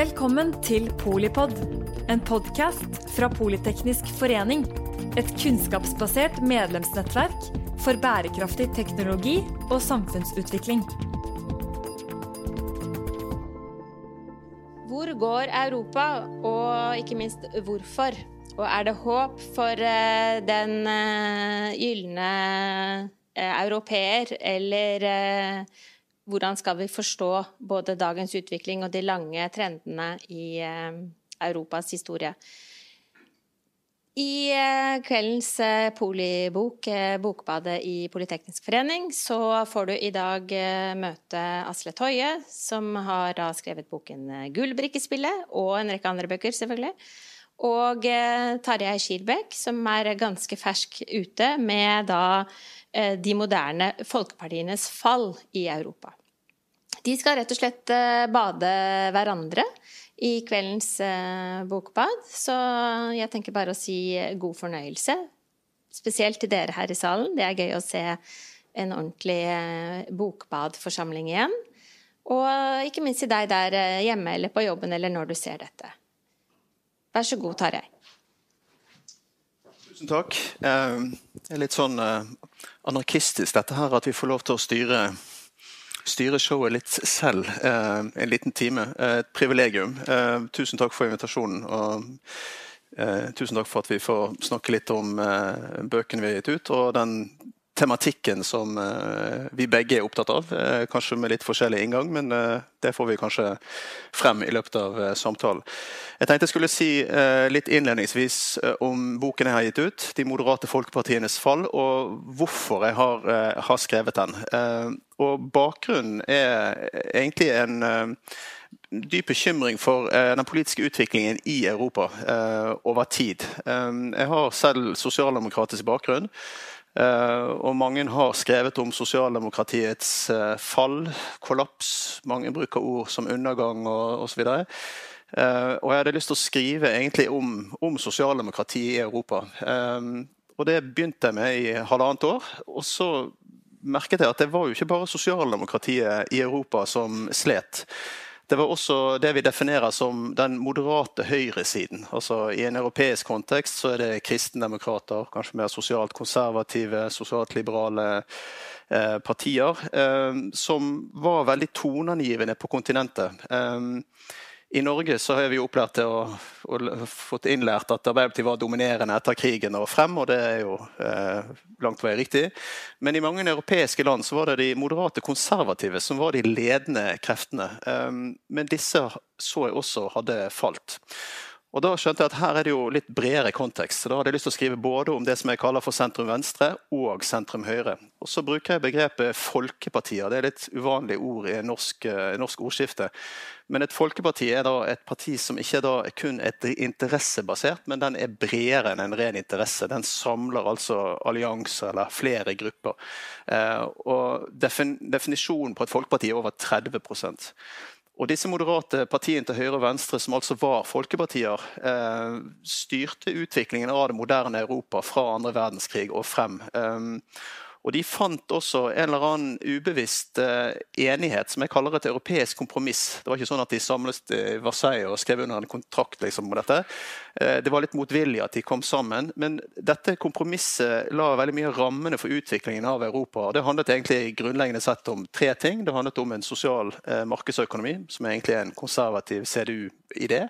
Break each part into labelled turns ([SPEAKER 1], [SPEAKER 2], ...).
[SPEAKER 1] Velkommen til Polipod, en podkast fra Politeknisk forening. Et kunnskapsbasert medlemsnettverk for bærekraftig teknologi og samfunnsutvikling.
[SPEAKER 2] Hvor går Europa, og ikke minst hvorfor? Og er det håp for eh, den eh, gylne eh, europeer, eller hvordan skal vi forstå både dagens utvikling og de lange trendene i Europas historie? I kveldens polibok, Bokbadet i Politeknisk forening, så får du i dag møte Asle Toje, som har skrevet boken 'Gullbrikkespillet', og en rekke andre bøker, selvfølgelig. Og Tarjei Skilbekk, som er ganske fersk ute med da de moderne folkepartienes fall i Europa. De skal rett og slett bade hverandre i kveldens bokbad, så jeg tenker bare å si god fornøyelse. Spesielt til dere her i salen. Det er gøy å se en ordentlig bokbadforsamling igjen. Og ikke minst til deg der hjemme eller på jobben eller når du ser dette. Vær så god, Tarjei.
[SPEAKER 3] Tusen takk. Det er litt sånn anarkistisk dette her, at vi får lov til å styre, styre showet litt selv en liten time. Et privilegium. Tusen takk for invitasjonen. og tusen takk for at vi får snakke litt om bøkene vi har gitt ut, og den tematikken som vi begge er opptatt av. Kanskje med litt forskjellig inngang, men det får vi kanskje frem i løpet av samtalen. Jeg tenkte jeg skulle si litt innledningsvis om boken jeg har gitt ut, 'De moderate folkepartienes fall', og hvorfor jeg har, har skrevet den. Og bakgrunnen er egentlig en dyp bekymring for den politiske utviklingen i Europa over tid. Jeg har selv sosialdemokratisk bakgrunn. Og mange har skrevet om sosialdemokratiets fall, kollaps. Mange bruker ord som undergang og osv. Og jeg hadde lyst til å skrive egentlig om, om sosialdemokrati i Europa. Og det begynte jeg med i halvannet år. Og så merket jeg at det var jo ikke bare sosialdemokratiet i Europa som slet. Det var også det vi definerer som den moderate høyresiden. Altså I en europeisk kontekst så er det kristendemokrater, kanskje mer sosialt konservative, sosialt liberale eh, partier, eh, som var veldig toneangivende på kontinentet. Eh, i Norge så har vi opplært til å, og fått innlært at Arbeiderpartiet var dominerende etter krigen og frem, og det er jo eh, langt vei riktig. Men i mange europeiske land så var det de moderate konservative som var de ledende kreftene. Eh, men disse så jeg også hadde falt. Og Da skjønte jeg at her er det jo litt bredere kontekst. så Da hadde jeg lyst til å skrive både om det som jeg kaller for sentrum venstre og sentrum høyre. Og Så bruker jeg begrepet folkepartier. Det er litt uvanlig ord i norsk, norsk ordskifte. Men et folkeparti er da et parti som ikke da kun er interessebasert, men den er bredere enn en ren interesse. Den samler altså allianser eller flere grupper. Eh, og defin Definisjonen på et folkeparti er over 30 og disse moderate partiene til høyre og venstre, som altså var folkepartier, eh, styrte utviklingen av det moderne Europa fra andre verdenskrig og frem. Um, og De fant også en eller annen ubevisst uh, enighet, som jeg kaller et europeisk kompromiss. Det var ikke sånn at de samlet i Versailles og skrev under en kontrakt liksom, om dette. Uh, det var litt motvillig at de kom sammen, men dette kompromisset la veldig mye rammene for utviklingen av Europa. Det handlet egentlig grunnleggende sett om tre ting. Det handlet om en sosial markedsøkonomi, som er egentlig en konservativ CDU-idé.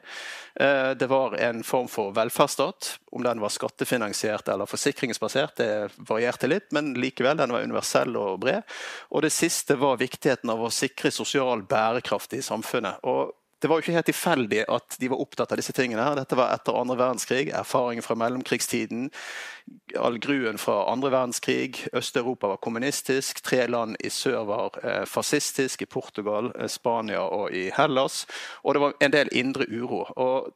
[SPEAKER 3] Det var en form for velferdsstat. Om den var skattefinansiert eller forsikringsbasert, det varierte litt. men like likevel. Den var universell og bred. Og det siste var viktigheten av å sikre sosial bærekraft i samfunnet. Og det var jo ikke helt tilfeldig at de var opptatt av disse tingene. her. Dette var etter andre verdenskrig, erfaringer fra mellomkrigstiden, all gruen fra andre verdenskrig. Øst-Europa var kommunistisk, tre land i sør var eh, fascistisk, i Portugal, eh, Spania og i Hellas. Og det var en del indre uro. Og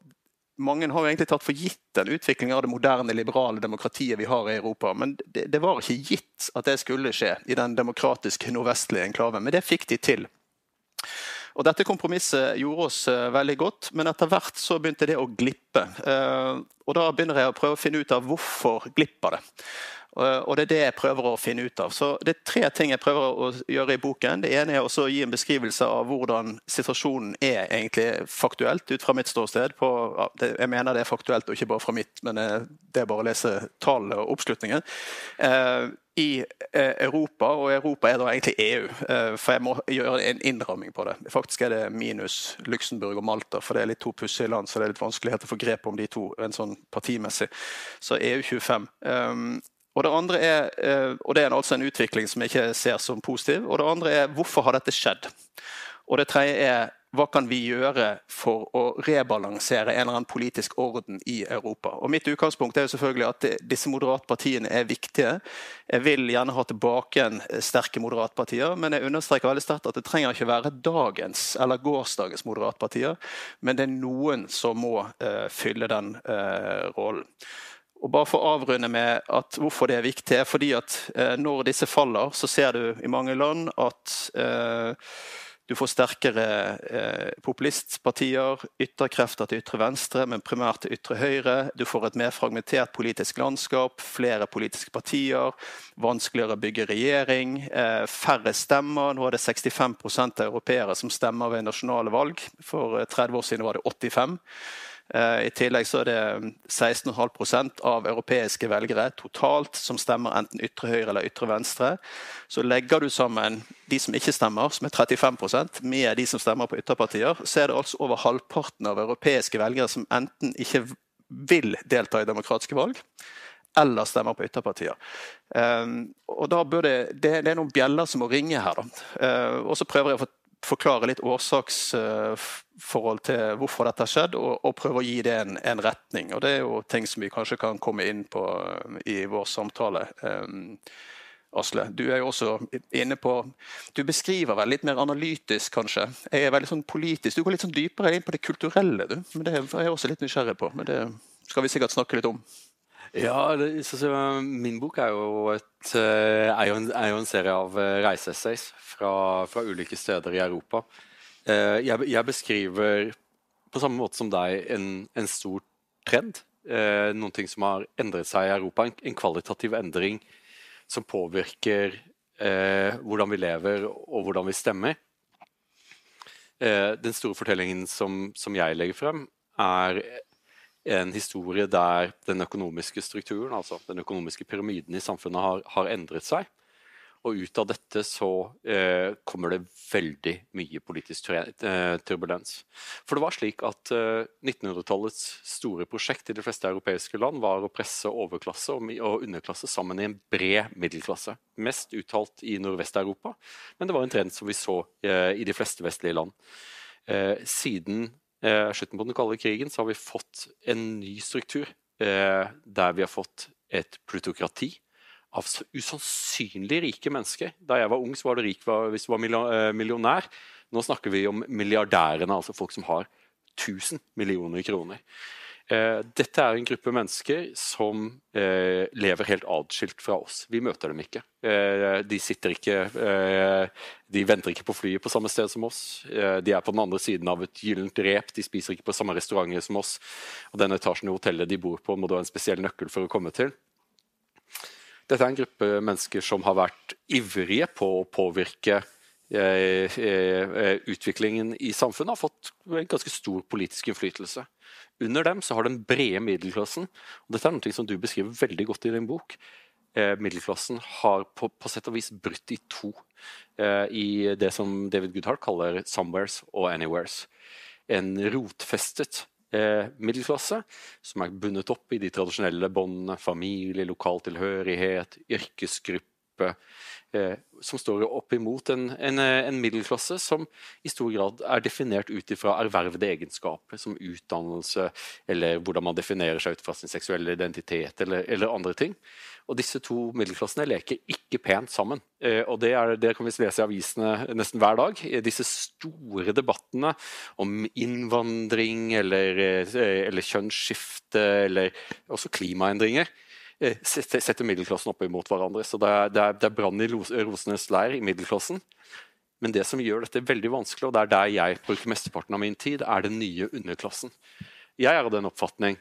[SPEAKER 3] mange har jo egentlig tatt for gitt den utviklingen av det moderne, liberale demokratiet vi har i Europa. Men det, det var ikke gitt at det skulle skje i den demokratiske nordvestlige enklaven. Men det fikk de til. Og Dette kompromisset gjorde oss uh, veldig godt, men etter hvert så begynte det å glippe. Uh, og Da begynner jeg å prøve å finne ut av hvorfor glipper det. Og det er det jeg prøver å finne ut av. Så Det er tre ting jeg prøver å gjøre i boken. Det ene er å gi en beskrivelse av hvordan situasjonen er egentlig faktuelt ut fra mitt ståsted. På, jeg mener det er faktuelt og ikke bare fra mitt, men eh, det er bare å lese tallene og oppslutningen. Eh, I eh, Europa, og Europa er da egentlig EU, for jeg må gjøre en innramming på det. Faktisk er det minus Luxembourg og Malta, for det er litt to pussige land, så det er litt vanskeligheter å få grep om de to en sånn partimessig. Så EU 25. Og det andre er, eh, og det er altså en utvikling som jeg ikke ser som positiv. Og det andre er hvorfor har dette skjedd? Og det tredje er hva kan vi gjøre for å rebalansere en eller annen politisk orden i Europa? Og Mitt utgangspunkt er jo selvfølgelig at disse moderatpartiene er viktige. Jeg vil gjerne ha tilbake en sterke moderatpartier, men jeg understreker veldig sterkt at det trenger ikke være dagens eller gårsdagens moderatpartier, men det er noen som må uh, fylle den uh, rollen. Og bare for å avrunde med at hvorfor det er viktig, er fordi at eh, når disse faller, så ser du i mange land at eh, du får sterkere eh, populistpartier, ytterkrefter til ytre venstre, men primært til ytre høyre. Du får et mer fragmentert politisk landskap, flere politiske partier, vanskeligere å bygge regjering, færre stemmer. Nå er det 65% av europeere som stemmer ved nasjonale valg. For 30 eh, år siden var det 85 Eh, I tillegg så er det 16,5% av europeiske velgere totalt som stemmer enten ytre høyre eller ytre venstre. Så legger du sammen de som ikke stemmer, som er 35% med de som stemmer på ytterpartier, så er det altså over halvparten av europeiske velgere som enten ikke vil delta i demokratiske valg, eller stemmer på ytterpartier. Um, og da bør det, det, er noen bjeller som må ringe her. Da. Uh, og så prøver jeg å få forklare litt årsaksforhold til hvorfor dette har skjedd, og, og prøve å gi det en, en, retning. Og Det er jo ting som vi kanskje kan komme inn på eh, i vår samtale. Um, Asle, du er jo også inne på Du beskriver vel litt mer analytisk, kanskje. Jeg er veldig sånn politisk. Du går litt sånn dypere inn på det kulturelle, du. Men Det er jeg også litt nysgjerrig på. Men det skal vi sikkert snakke litt om.
[SPEAKER 4] Ja, det, så, så, min bok er jo, et, eh, er jo, en, er jo en, serie av eh, reiseessays fra, fra, ulike steder i Europa. Eh, jeg, jeg, beskriver på samme måte som deg en, en stor trend. Noen ting som har endret seg i Europa. En, en kvalitativ endring som påvirker eh, hvordan vi lever og hvordan vi stemmer. Eh, den store fortellingen som, som jeg legger frem, er en historie der den økonomiske strukturen, altså den økonomiske pyramiden i samfunnet, har, har endret seg. Og ut av dette så eh, kommer det veldig mye politisk eh, turbulens. For det var slik at eh, 1900-tallets store prosjekt i de fleste europeiske land var å presse overklasse og, og underklasse sammen i en bred middelklasse. Mest uttalt i Nordvest-Europa, men det var en trend som vi så eh, i de fleste vestlige land. Eh, siden slutten på den kalde krigen, så har vi fått en ny struktur eh, der vi har fått et plutokrati av usannsynlig rike mennesker. Da jeg var ung, så var det rik hvis du var eh, millionær. Nå snakker vi om milliardærene, altså folk som har 1000 millioner kroner. Eh, dette er en gruppe mennesker som eh, lever helt atskilt fra oss. Vi møter dem ikke. Eh, de sitter ikke De venter ikke på flyet på samme sted som oss. De er på den andre siden av et gyllent rep. De spiser ikke på samme restauranter som oss. Og den etasjen i hotellet de bor på, må du ha en spesiell nøkkel for å komme til. Dette er en gruppe mennesker som har vært ivrige på å påvirke utviklingen i samfunnet, har fått en ganske stor politisk innflytelse. Under dem så har den brede middelklassen og Dette er noe som du beskriver veldig godt i din bok. Eh, middelklassen har på, på, sett og vis brutt i to eh, i det som David Goodhart kaller 'somewheres' og 'anywheres'. En rotfestet eh, middelklasse som er bundet opp i de tradisjonelle båndene familie, lokal tilhørighet, yrkesgruppe, Eh, som står opp imot en, en, eh, en, middelklasse som i stor grad er definert ut ifra ervervede egenskaper, som utdannelse, eller hvordan man definerer seg ut fra sin seksuelle identitet, eller, eller andre ting. Og disse to middelklassene leker ikke pent sammen. Eh, og det, er, det, kan vi lese i avisene nesten hver dag. Disse store debattene om innvandring eller, eller kjønnsskifte, eller også klimaendringer Eh, setter middelklassen opp imot hverandre. Så det er, er, er brann i rosenes leir i middelklassen. Men det som gjør dette veldig vanskelig, og det er der jeg bruker mesteparten av min tid, er den nye underklassen. Jeg er av den oppfatning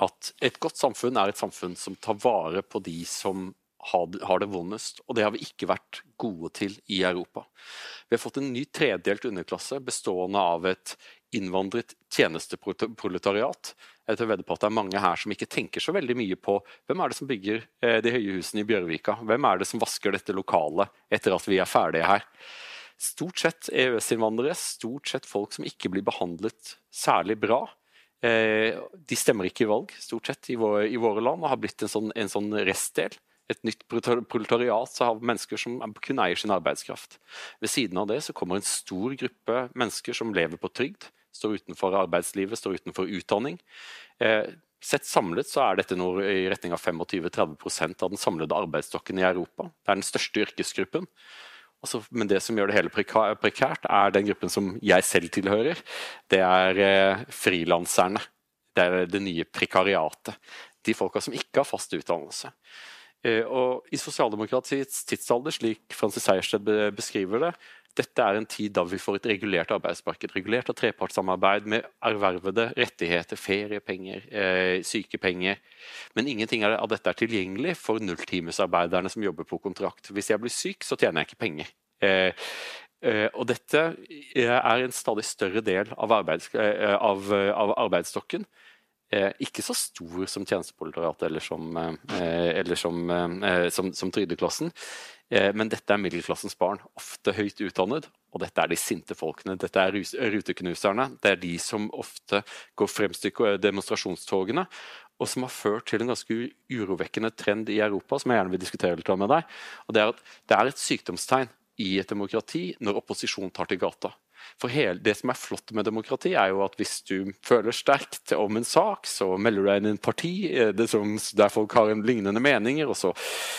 [SPEAKER 4] at et godt samfunn er et samfunn som tar vare på de som har det vondest. Og det har vi ikke vært gode til i Europa. Vi har fått en ny tredelt underklasse bestående av et innvandret tjenesteproletariat. Jeg tør vedde på at det er mange her som ikke tenker så veldig mye på hvem er det som bygger eh, de høye husene i Bjørvika? Hvem er det som vasker dette lokalet etter at vi er ferdige her? Stort sett EØS-innvandrere, stort sett folk som ikke blir behandlet særlig bra. Eh, de stemmer ikke i valg, stort sett, i våre, land, og har blitt en sånn, en sånn restdel. Et nytt proletariat av mennesker som kun eier sin arbeidskraft. Ved siden av det så kommer en stor gruppe mennesker som lever på trygd, står utenfor arbeidslivet, står utenfor utdanning. Eh, sett samlet så er dette noe i retning av 25-30% av den samlede arbeidsstokken i Europa. Det er den største yrkesgruppen. Altså, men det som gjør det hele prekært, er den gruppen som jeg selv tilhører. Det er eh, frilanserne. Det er det nye prekariatet. De folka som ikke har fast utdannelse. Eh, og I sosialdemokratiets tidsalder, slik Francis Sejersted beskriver det, dette er en tid da vi får et regulert arbeidsmarked. Regulert av trepartssamarbeid med ervervede rettigheter, feriepenger, eh, sykepenger. Men ingenting av dette er tilgjengelig for nulltimesarbeiderne som jobber på kontrakt. Hvis jeg blir syk, så tjener jeg ikke penger. Eh, eh, og dette er en stadig større del av, arbeids, eh, av, av arbeidsstokken. Eh, ikke så stor som tjenesteproletariatet eller, som, eh, eller som, som, som trygdeklassen. Eh, men dette er middelklassens barn, ofte høyt utdannet. Og dette er de sinte folkene, dette er ruteknuserne. Det er de som ofte går fremst i demonstrasjonstogene, og som har ført til en ganske urovekkende trend i Europa, som jeg gjerne vil diskutere litt med deg. Og det er at det er et sykdomstegn i et demokrati når opposisjon tar til gata. For hele, Det som er flott med demokrati, er jo at hvis du føler sterkt om en sak, så melder du deg inn i en parti eh, som, der folk har en lignende meninger, og så,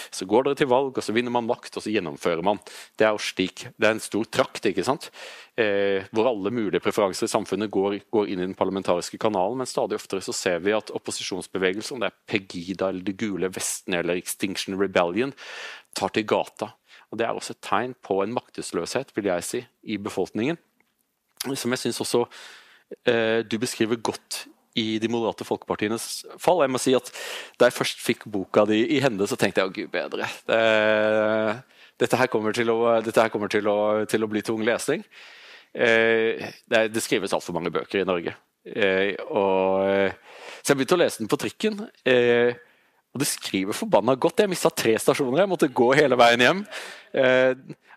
[SPEAKER 4] så, går dere til valg, og så vinner man makt, og så gjennomfører man. Det er jo slik, det er en stor trakt, ikke sant? Eh, hvor alle mulige preferanser i samfunnet går, går, inn i den parlamentariske kanalen, men stadig oftere så ser vi at opposisjonsbevegelser, om det er Pegida eller Det gule vestene eller Extinction Rebellion, tar til gata. Og Det er også et tegn på en maktesløshet vil jeg si, i befolkningen som jeg syns også eh, du beskriver godt i De moderate folkepartienes fall. Jeg må si at Da jeg først fikk boka di i hende, så tenkte jeg å gud bedre. Det, dette her kommer til å, her kommer til å, til å bli tung lesning. Eh, det, det, skrives altfor mange bøker i Norge. Eh, og, så jeg begynte å lese den på trikken. Eh, og det skriver forbanna godt. Jeg mista tre stasjoner. Jeg måtte gå hele veien hjem. Eh,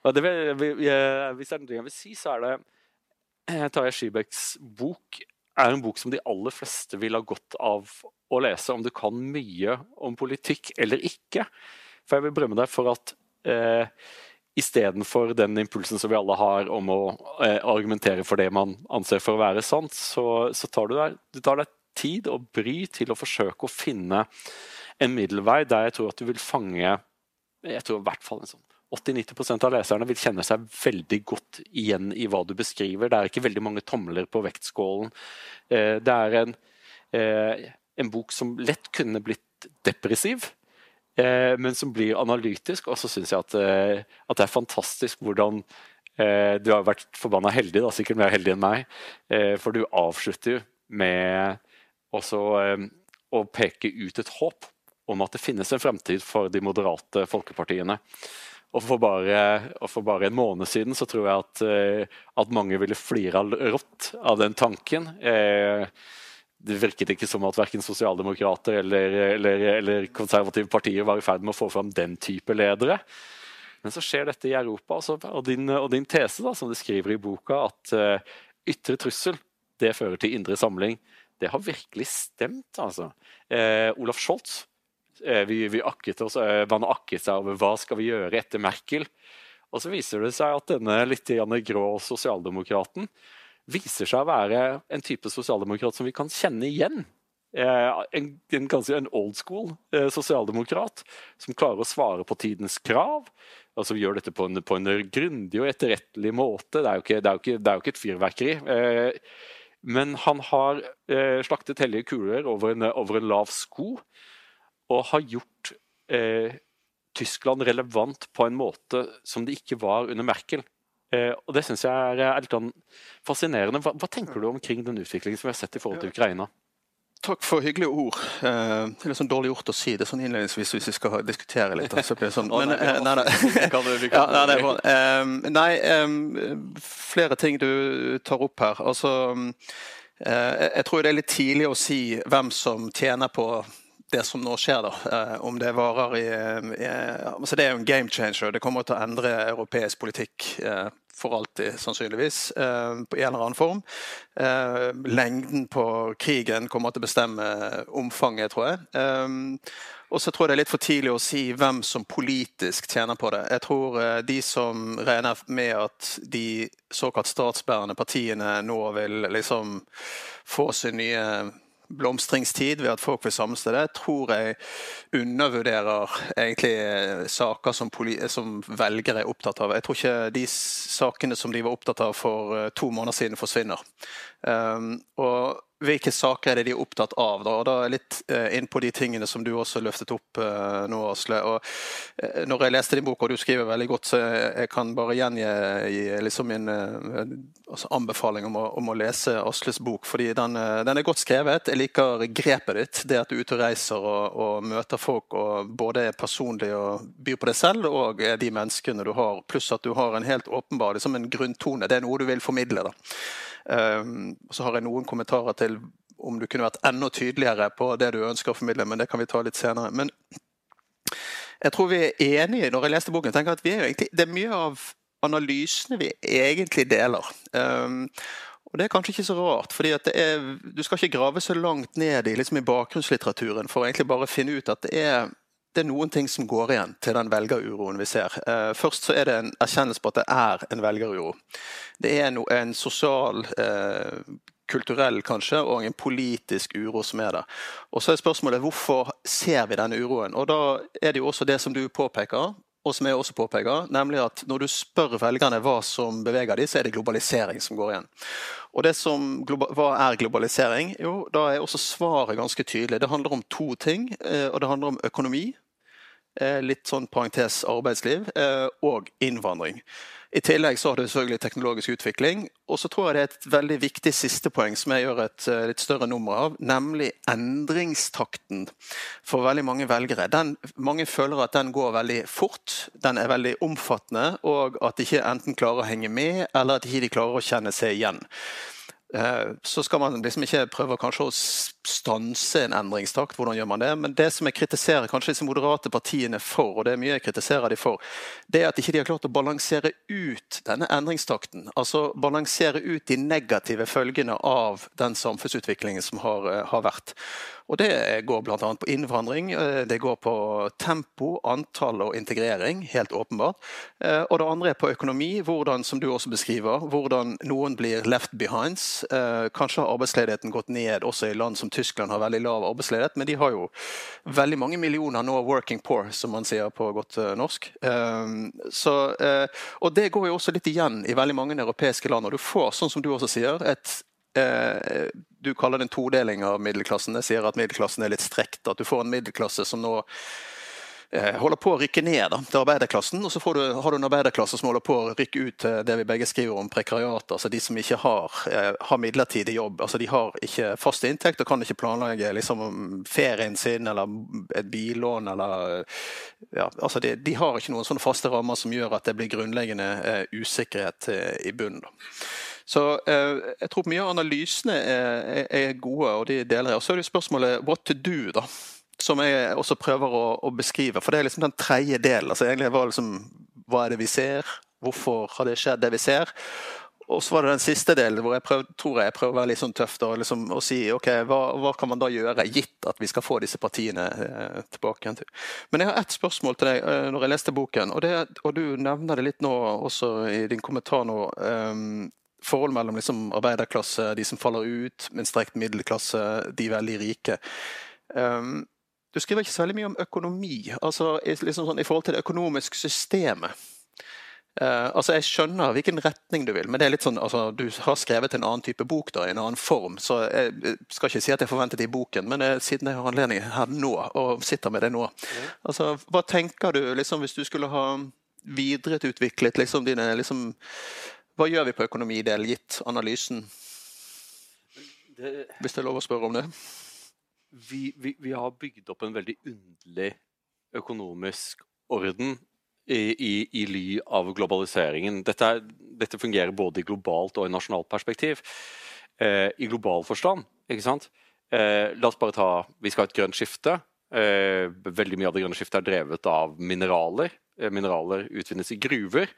[SPEAKER 4] og det, hvis det er noe jeg vil si, så er det Eh, Tarjei Skibecks bok er en bok som de aller fleste vil ha godt av å lese, om du kan mye om politikk eller ikke. For jeg vil berømme deg for at eh, istedenfor den impulsen som vi alle har om å eh, argumentere for det man anser for å være sant, så, så tar du, deg, du tar deg tid og bry til å forsøke å finne en middelvei der jeg tror at du vil fange jeg tror i hvert fall en sånn 80-90% av leserne vil kjenne seg veldig godt igjen i hva du beskriver. Det er ikke veldig mange tomler på vektskålen. Eh, det er en, eh, en bok som lett kunne blitt depressiv, eh, men som blir analytisk. Og så syns jeg at, at, det er fantastisk hvordan du har vært forbanna heldig, da, sikkert mer heldig enn meg, for du avslutter jo med også å peke ut et håp om at det finnes en fremtid for de moderate folkepartiene. Og for, bare, og for bare, en måned siden så tror jeg at, eh, at mange ville flira rått av den tanken. Eh, det virket ikke som at verken sosialdemokrater eller, eller, eller, konservative partier var i ferd med å få fram den type ledere. Men så skjer dette i Europa, og, din, og, din, tese, da, som du skriver i boka, at uh, ytre trussel det fører til indre samling, det har virkelig stemt. altså. Eh, Olaf Scholz Eh, vi, vi akket oss, eh, man akket seg over hva skal vi gjøre etter Merkel. Og så viser det seg at denne litt grå sosialdemokraten viser seg å være en type sosialdemokrat som vi kan kjenne igjen. Eh, en, en, en old school sosialdemokrat som klarer å svare på tidens krav. og som gjør dette på en, på en grundig og etterrettelig måte. Det er jo ikke, er jo ikke, er jo ikke et fyrverkeri. men han har slaktet hellige kuler over en, over en lav sko og har gjort eh, Tyskland relevant på en måte som det ikke var under Merkel. Eh, og Det syns jeg er, litt sånn fascinerende. Hva, hva, tenker du omkring den utviklingen som vi har sett i forhold til Ukraina?
[SPEAKER 3] Takk for hyggelige ord. Eh, det er litt sånn dårlig gjort å si det sånn innledningsvis hvis vi skal diskutere litt. Så blir det sånn. Men, eh, nei, nei, nei, flere ting du tar opp her. Altså, jeg tror det er litt tidlig å si hvem som tjener på det som nå skjer, da. Om det varer i, i altså Det er jo en game changer. Det kommer til å endre europeisk politikk for alltid, sannsynligvis, eh, på en eller annen form. Eh, lengden på krigen kommer til å bestemme omfanget, tror jeg. Eh, og så tror jeg det er litt for tidlig å si hvem som politisk tjener på det. Jeg tror de som regner med at de såkalt statsbærende partiene nå vil liksom få sin nye blomstringstid ved at folk vil samles til det, tror jeg undervurderer egentlig eh, saker som, som, velgere er opptatt av. Jeg tror ikke de sakene som de var opptatt av for eh, to måneder siden, forsvinner. Um, og hvilke saker er det de er opptatt av? Da, og da er jeg litt uh, inn på de tingene som du også løftet opp uh, nå, Asle. Og, uh, når jeg leste din bok, og du skriver veldig godt, så jeg, jeg kan bare gjengi liksom min altså anbefaling om å, om å, lese Asles bok. fordi den, den, er godt skrevet. Jeg liker grepet ditt. Det at du er ute og reiser og, og møter folk og både er personlig og byr på deg selv, og de menneskene du har. Pluss at du har en helt åpenbar liksom en grunntone. Det er noe du vil formidle. da. Um, så har jeg noen kommentarer til om du kunne vært enda tydeligere på det du ønsker å formidle, men det kan vi ta litt senere. Men jeg tror vi er enige når jeg leste boken. tenker at egentlig, Det er mye av analysene vi egentlig deler. Um, og Det er kanskje ikke så rart, fordi du skal ikke grave så langt ned i, liksom i bakgrunnslitteraturen for å egentlig bare finne ut at det er det er noen ting som går igjen til den velgeruroen vi ser. Eh, først så er det en erkjennelse på at det er en velgeruro. Det er en sosial, eh, kulturell kanskje, og en politisk uro som er der. Og Så er spørsmålet hvorfor ser vi denne uroen? Og Da er det jo også det som du påpeker, og som jeg også påpeker, nemlig at når du spør velgerne hva som beveger dem, så er det globalisering som går igjen. Og det som, Hva er globalisering? Jo, Da er også svaret ganske tydelig. Det handler om to ting. Eh, og Det handler om økonomi, litt sånn parentes arbeidsliv, eh, og innvandring. I tillegg så har du selvfølgelig teknologisk utvikling. Og så tror jeg det er et veldig viktig siste poeng som jeg gjør et eh, litt større nummer av, nemlig endringstakten for veldig mange velgere. Den, mange føler at den går veldig fort, den er veldig omfattende, og at de ikke enten klarer å henge med, eller at de ikke klarer å kjenne seg igjen. Eh, så skal man liksom ikke prøve kanskje å stanse en endringstakt. Hvordan gjør man det? Men det som jeg kritiserer kanskje disse moderate partiene for, og det er mye jeg kritiserer de for, det er at ikke de har klart å balansere ut denne endringstakten. Altså balansere ut de negative følgene av den samfunnsutviklingen som har, eh, har vært. Og Det går bl.a. på innvandring, eh, det går på tempo, antall og integrering, helt åpenbart. Eh, og det andre er på økonomi, hvordan, som du også beskriver, hvordan noen blir left behinds. Eh, kanskje har arbeidsledigheten gått ned også i land som Tyskland har veldig lav arbeidsledighet, men de har jo veldig mange millioner nå working poor, som man sier på godt norsk. Så, og Det går jo også litt igjen i veldig mange europeiske land. og Du får, sånn som du også sier, et Eh, du kaller det en todeling av middelklassen. Jeg sier at middelklassen er litt strekt. At du får en middelklasse som nå eh, holder på å rykke ned da, til arbeiderklassen. Og så du, har du en arbeiderklasse som holder på å rykke ut til det vi begge skriver om prekariat. Altså de som ikke har, eh, har midlertidig jobb. Altså de har ikke fast inntekt og kan ikke planlegge liksom, ferien sin eller et billån eller ja, altså de, de, har ikke noen sånne faste rammer som gjør at det blir grunnleggende usikkerhet i bunnen. Så eh, jeg tror mye av analysene er, er, gode, og de deler jeg. Og så er det spørsmålet 'what to do', da. Som jeg også prøver å, å beskrive. For det er liksom den tredje delen. Altså egentlig var liksom Hva er det vi ser? Hvorfor har det skjedd, det vi ser? Og så var det den siste delen hvor jeg prøv, tror jeg prøver å være litt sånn tøff da, liksom, og si ok, hva, hva, kan man da gjøre, gitt at vi skal få disse partiene eh, tilbake. Men jeg har ett spørsmål til deg eh, når jeg leste boken, og, det, og, du nevner det litt nå også i din kommentar nå. Eh, forhold mellom liksom arbeiderklasse, de som faller ut, med en strekt middelklasse, de veldig rike. Um, du skriver ikke så veldig mye om økonomi, altså liksom sånn, i forhold til det økonomiske systemet. Uh, altså Jeg skjønner hvilken retning du vil, men det er litt sånn, altså, du har skrevet en annen type bok da, i en annen form. Så jeg skal ikke si at jeg forventet det i boken, men jeg, siden jeg har anledning her nå, og sitter med det nå altså, Hva tenker du liksom, hvis du skulle ha videreutviklet liksom, dine liksom, hva gjør vi på økonomidel, gitt analysen? Det, Hvis det er lov å spørre om det?
[SPEAKER 4] Vi, vi, vi, har bygd opp en veldig underlig økonomisk orden i, i, i ly av globaliseringen. Dette, dette, fungerer både i globalt og i nasjonalt perspektiv. Eh, I global forstand, ikke sant. Eh, la oss bare ta Vi skal ha et grønt skifte. Eh, veldig mye av det grønne skiftet er drevet av mineraler. Eh, mineraler utvinnes i gruver.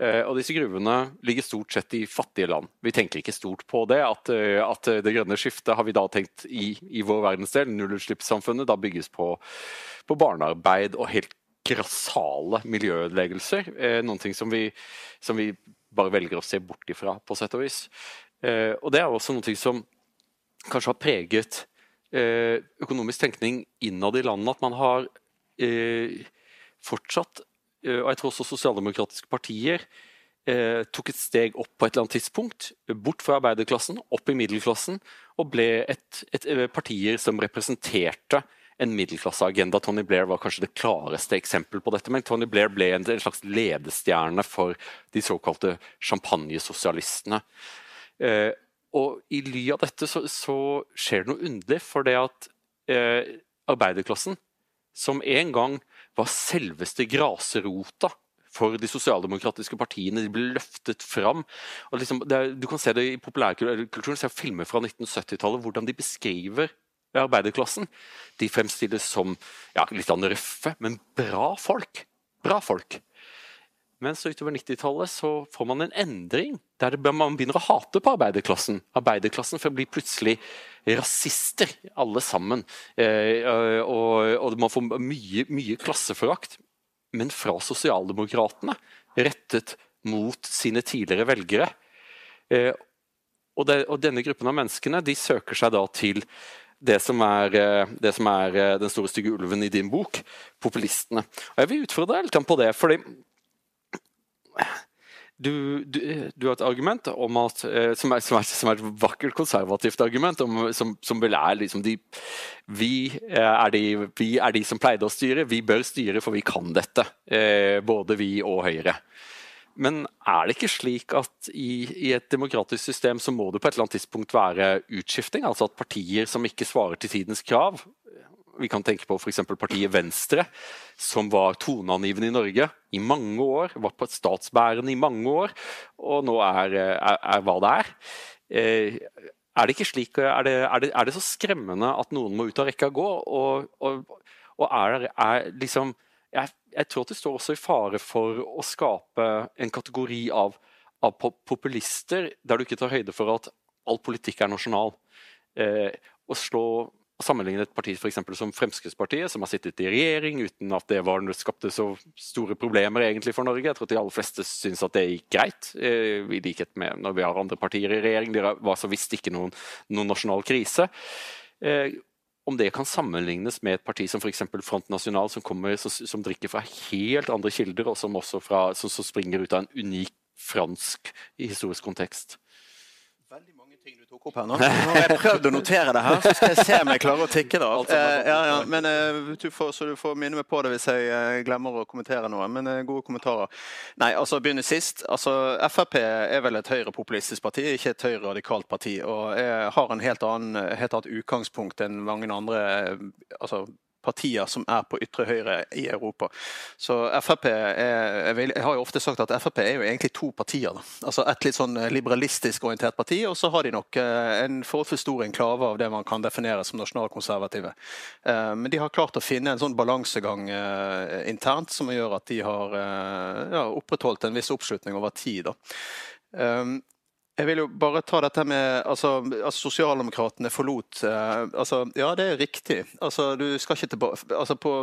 [SPEAKER 4] Eh, og disse gruvene ligger stort sett i fattige land. Vi tenker ikke stort på det. At, eh, at det grønne skiftet har vi da tenkt i, i vår verdensdel, nullutslippssamfunnet, da bygges på, på barnearbeid og helt grassale miljøødeleggelser. Eh, noen ting som vi, som vi, bare velger å se bort ifra, på sett og vis. og det er også noe som kanskje har preget økonomisk tenkning innad i landet. At man har fortsatt Eh, og jeg tror også sosialdemokratiske partier eh, tok et steg opp på et eller annet tidspunkt, bort fra arbeiderklassen, opp i middelklassen, og ble et, et, et eh, partier som representerte en middelklasseagenda. Tony Blair var kanskje det klareste eksempel på dette. Men Tony Blair ble en, en slags ledestjerne for de såkalte champagnesosialistene. Eh, og i ly av dette så, så, skjer det noe underlig, for det at eh, arbeiderklassen, som en gang var selveste grasrota for de sosialdemokratiske partiene. De ble løftet fram. Liksom, er, du kan se det i populærkulturen, se filmer fra 1970-tallet, hvordan de beskriver arbeiderklassen. De fremstilles som ja, litt røffe, men bra folk. Bra folk. Men så utover 90-tallet så får man en endring der man begynner å hate på arbeiderklassen. Arbeiderklassen blir plutselig rasister, alle sammen. Eh, og, man får mye, mye klasseforakt. Men fra sosialdemokratene, rettet mot sine tidligere velgere. Eh, og, og, denne gruppen av menneskene de søker seg da til det som, er, eh, det som er den store stygge ulven i din bok, populistene. Og Jeg vil utfordre deg litt på det. fordi du, du, du, har et argument at, eh, som, er, som, er, som, er, et vakkert konservativt argument, om, som, som, vel er liksom de vi er de, vi er de som pleide å styre, vi bør styre for vi kan dette. Eh, både vi og Høyre. Men er det ikke slik at i, i, et demokratisk system så må det på et eller annet tidspunkt være utskifting? Altså at partier som ikke svarer til tidens krav, vi kan tenke på f.eks. partiet Venstre, som var toneangivende i Norge i mange år. Var på et statsbærende i mange år, og nå er, er, er hva det er. Eh, er det ikke slik, er det, er, det, er det, så skremmende at noen må ut av rekka gå? Og, og, og er, er liksom jeg, jeg, tror at det står også i fare for å skape en kategori av, av populister der du ikke tar høyde for at all politikk er nasjonal. Eh, å slå sammenligne et parti for som Fremskrittspartiet, som har sittet i regjering uten at det var, skapte så store problemer egentlig for Norge. Jeg tror at de aller fleste syns at det gikk greit, eh, i likhet med når vi har andre partier i regjering. Det var så visst ikke noen, noen nasjonal krise. Eh, om det kan sammenlignes med et parti som f.eks. Front National, som, kommer, som, som, drikker fra helt andre kilder, og som fra, som, som springer ut av en unik fransk historisk kontekst
[SPEAKER 3] ting du tok opp her nå. Nå har jeg prøvd å notere det her, så skal jeg se om jeg klarer å tikke det av. Eh, ja, ja, men eh, du får, Så du får minne meg på det hvis jeg eh, glemmer å kommentere noe. Men gode kommentarer. Nei, altså begynne sist. Altså, Frp er vel et høyrepopulistisk parti, ikke et høyre-radikalt parti. Og jeg har en helt annen, helt annet utgangspunkt enn mange andre altså, partier som er på ytre høyre i Europa. Så Frp er, Jeg har jo ofte sagt at Frp er jo egentlig to partier. Da. Altså Et litt sånn liberalistisk orientert parti, og så har de nok eh, en forholdsvis stor enklave av det man kan definere som nasjonalkonservative. Eh, men de har klart å finne en sånn balansegang eh, internt som gjør at de har ja, opprettholdt en viss oppslutning over tid. Da. Jeg vil jo bare ta dette med altså, at Sosialdemokratene forlot eh, altså, Ja, det er riktig. Altså, du skal ikke tilbake altså, på,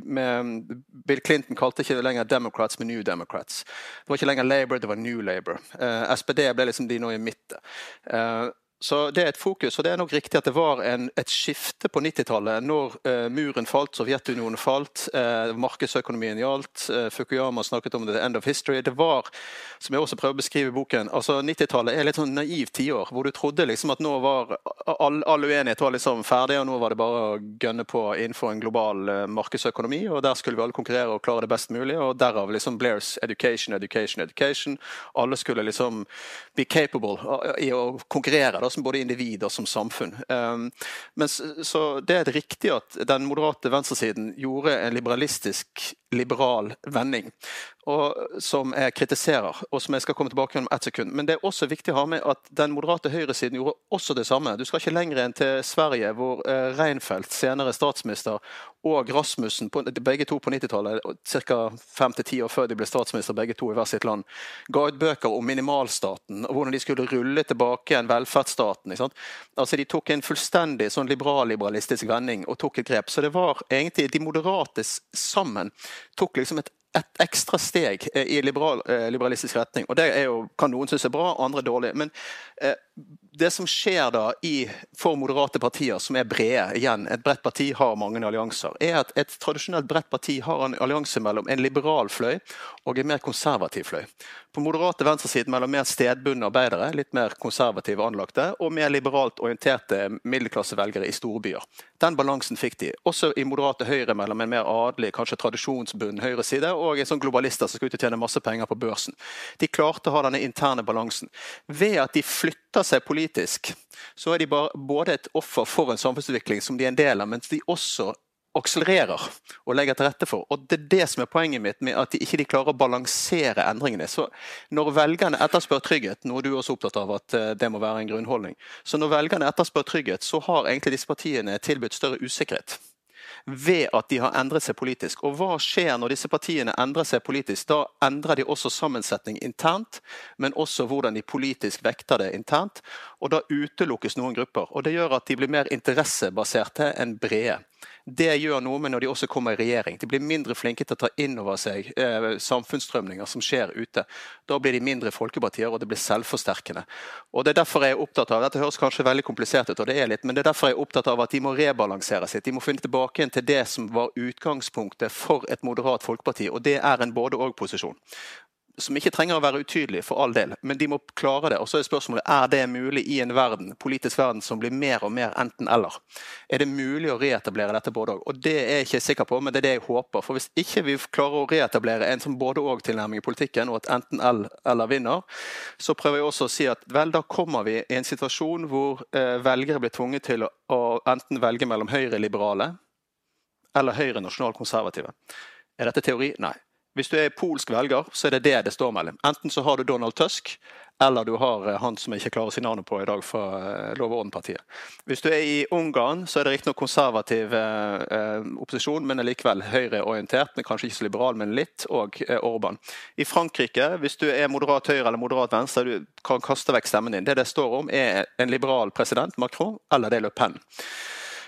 [SPEAKER 3] med, Bill Clinton kalte ikke lenger Democrats med New Democrats. Det var ikke lenger Labour, det var New Labour. Eh, SPD ble liksom de nå i midten. Eh, så Det er et fokus, og det er nok riktig at det var en, et skifte på 90-tallet. Når uh, muren falt, Sovjetunionen falt, uh, markedsøkonomien gjaldt. Uh, Fukuyama snakket om the end of history. Det var, som jeg også prøver å beskrive i boken, altså 90-tallet er litt sånn naivt tiår. Hvor du trodde liksom at nå var all, all, uenighet var liksom ferdig, og nå var det bare å gønne på innenfor en global markedsøkonomi. og Der skulle vi alle konkurrere og klare det best mulig. og Derav liksom Blairs education, education, education. Alle skulle liksom be capable i å konkurrere. da, som både individ og som samfunn. Um, men så Det er riktig at den moderate venstresiden gjorde en liberalistisk liberal vending og, som jeg kritiserer, og som jeg skal komme tilbake om ett sekund. Men det er også viktig å ha med at den moderate høyresiden gjorde også det samme. Du skal ikke lenger enn til Sverige, hvor eh, Reinfeldt, senere statsminister, og Rasmussen, begge to på 90-tallet, ca. fem til ti år før de ble statsminister, begge to i hver sitt land, ga ut bøker om minimalstaten og hvordan de skulle rulle tilbake en velferdsstaten. Altså De tok en fullstendig sånn liberal-liberalistisk vending og tok et grep. Så det var egentlig de moderate sammen tok liksom et et ekstra steg eh, i liberal, eh, liberalistisk retning. Og Det jo, kan noen synes er bra, andre dårlig. Men eh, det som skjer da i, for moderate partier som er brede, igjen, et bredt parti har mange allianser, er at et tradisjonelt bredt parti har en allianse mellom en liberal fløy og en mer konservativ fløy. På moderate venstresiden mellom mer stedbundne arbeidere, litt mer konservative anlagte, og mer liberalt orienterte middelklassevelgere i storbyer. Den balansen fikk de. Også i moderate høyre mellom en mer adelig, kanskje tradisjonsbunden høyreside og en sånn globalister som skal ut og tjene masse penger på børsen. De klarte å ha denne interne balansen. Ved at de flytter seg politisk, så er de både et offer for en samfunnsutvikling som de er en del av, mens de også akselererer og legger til rette for. Og Det er det som er poenget mitt med at de ikke klarer å balansere endringene. Så Når velgerne etterspør trygghet, noe du er også opptatt av at eh, det må være en grunnholdning, så når velgerne etterspør trygghet, så har egentlig disse partiene tilbudt større usikkerhet ved at de har endret seg politisk. Og hva skjer når disse partiene endrer seg politisk? Da endrer de også sammensetning internt, men også hvordan de politisk vekter det internt. Og da utelukkes noen grupper. Og det gjør at de blir mer interessebaserte enn brede. Det gjør noe med når de også kommer i regjering. De blir mindre flinke til å ta inn over seg eh, samfunnsstrømninger som skjer ute. Da blir de mindre folkepartier, og det blir selvforsterkende. Og det er derfor jeg er opptatt av, Dette høres kanskje veldig komplisert ut, og det er litt, men det er derfor jeg er opptatt av at de må rebalansere sitt. De må finne tilbake til det som var utgangspunktet for et moderat folkeparti, og det er en både-og-posisjon som ikke trenger å være utydelig, for all del, men de må klare det. Og så er spørsmålet er det mulig i en verden, politisk verden som blir mer og mer enten-eller. Er det mulig å reetablere dette både-og? Og det er jeg ikke sikker på, men det er det jeg håper. For hvis ikke vi klarer å reetablere en sånn både-og-tilnærming i politikken, og at enten-eller vinner, så prøver jeg også å si at vel, da kommer vi i en situasjon hvor eh, velgere blir tvunget til å, å enten velge mellom høyre-liberale eller høyre-nasjonalkonservative. Er dette teori? Nei. Hvis du er polsk velger, så er det det det står mellom. Enten så har du Donald Tusk, eller du har eh, han som jeg ikke klarer å si navnet på i dag, fra eh, Lov og orden-partiet. Hvis du er i Ungarn, så er det riktignok konservativ eh, eh, opposisjon, men er likevel høyreorientert, kanskje ikke så liberal, men litt, og eh, Orban. I Frankrike, hvis du er moderat høyre eller moderat venstre, du kan kaste vekk stemmen din. Det det står om, er en liberal president, Macron, eller det er Le Pen.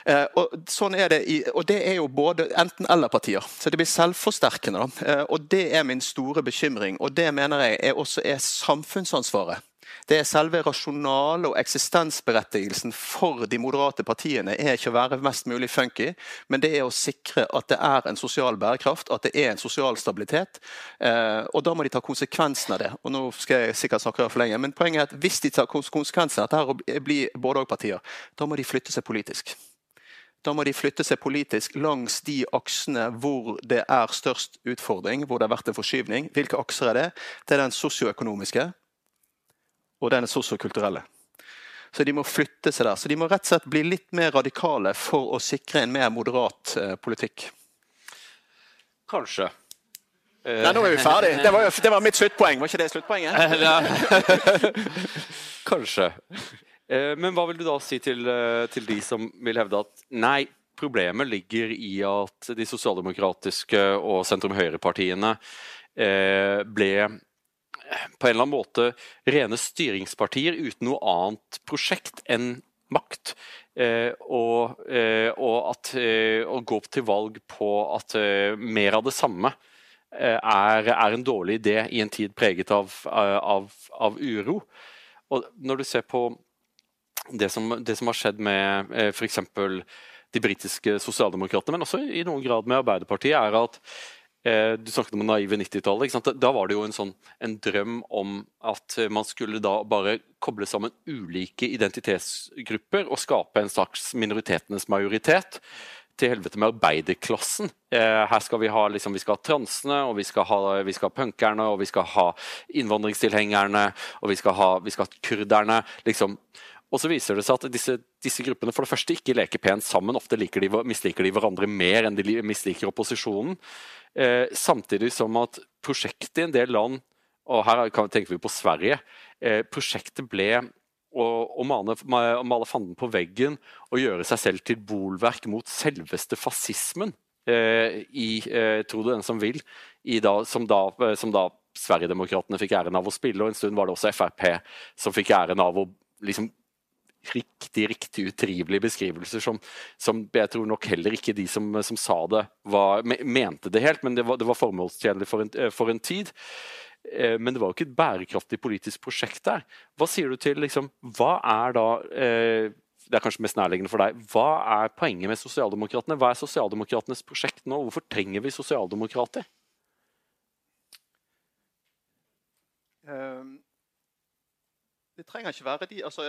[SPEAKER 3] Eh, og, sånn er det i, og det er jo både enten-eller-partier. Så det blir selvforsterkende. Eh, og det er min store bekymring. Og det mener jeg er også er samfunnsansvaret. Det er selve rasjonale og eksistensberettigelsen for de moderate partiene er ikke å være mest mulig funky, men det er å sikre at det er en sosial bærekraft, at det er en sosial stabilitet. Eh, og da må de ta konsekvensen av det. Og nå skal jeg sikkert snakke for lenge, men poenget er at hvis de tar konsekvensen av dette blir både-og-partier, da må de flytte seg politisk. Da må de flytte seg politisk langs de aksene hvor det er størst utfordring, hvor det har vært en forskyvning. Hvilke akser er det? Det er den sosioøkonomiske og den sosiokulturelle. Så de må flytte seg der. Så de må rett og slett bli litt mer radikale for å sikre en mer moderat eh, politikk.
[SPEAKER 4] Kanskje.
[SPEAKER 3] Nei, nå er vi ferdig. Det var, det var mitt sluttpoeng. Var ikke det sluttpoenget?
[SPEAKER 4] Kanskje. Eh, men hva vil du da si til, eh, til, de som vil hevde at nei, problemet ligger i at de sosialdemokratiske og sentrum-høyre-partiene eh, ble på en eller annen måte rene styringspartier uten noe annet prosjekt enn makt. og, og at å gå til valg på at mer av det samme er, er, en dårlig idé i en tid preget av, av, av uro. Og når du ser på det som, det som, har skjedd med eh, f.eks. de britiske sosialdemokratene, men også i noen grad med Arbeiderpartiet, er at eh, Du snakket om naive 90-tallet. Da var det jo en, sånn, en drøm om at man skulle da bare koble sammen ulike identitetsgrupper og skape en slags minoritetenes majoritet til helvete med arbeiderklassen. Eh, her skal vi ha liksom, vi skal ha transene, og vi skal ha, vi skal ha punkerne, og vi skal ha innvandringstilhengerne, og vi skal ha, vi skal ha kurderne. liksom Og så viser det seg at disse, disse, gruppene for det første ikke leker pent sammen. Ofte de, misliker de hverandre mer enn de misliker opposisjonen. Eh, samtidig som at prosjektet i en del land, og her tenker vi på Sverige, eh, prosjektet ble å, å male, male fanden på veggen og gjøre seg selv til bolverk mot selveste fascismen. Eh, i eh, Tro det den som vil, da, som da, som da Sverigedemokraterna fikk æren av å spille, og en stund var det også Frp som fikk æren av å liksom riktig riktig utrivelige beskrivelser som, som, jeg tror nok heller ikke de som, som sa det, var, mente det helt, men det var, det var formålstjenlig for, for, en tid. Eh, men det var jo ikke et bærekraftig politisk prosjekt der. Hva sier du til liksom, Hva er da eh, det er kanskje mest nærliggende for deg. Hva er poenget med sosialdemokratene? Hva er sosialdemokratenes prosjekt nå? Hvorfor trenger vi sosialdemokrater?
[SPEAKER 3] Um, det trenger ikke være de altså,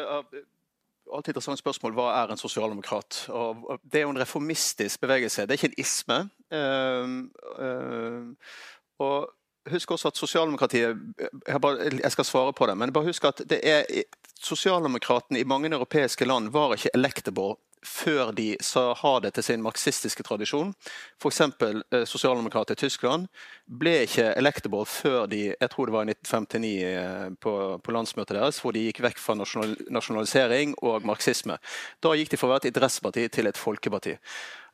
[SPEAKER 3] alltid interessant spørsmål hva er en sosialdemokrat. Og det er jo en reformistisk bevegelse, det er ikke en isme. Uh, uh, og Husk også at sosialdemokratiet jeg, skal svare på det, men bare husk at det er sosialdemokratene i mange europeiske land var ikke electable før de sa ha det til sin marxistiske tradisjon. F.eks. Eh, sosialdemokrater i Tyskland ble ikke electable før de jeg tror det var i 1959 eh, på, på, landsmøtet deres, hvor de gikk vekk fra nasjonal, nasjonalisering og marxisme. Da gikk de fra å være et idrettsparti til et folkeparti.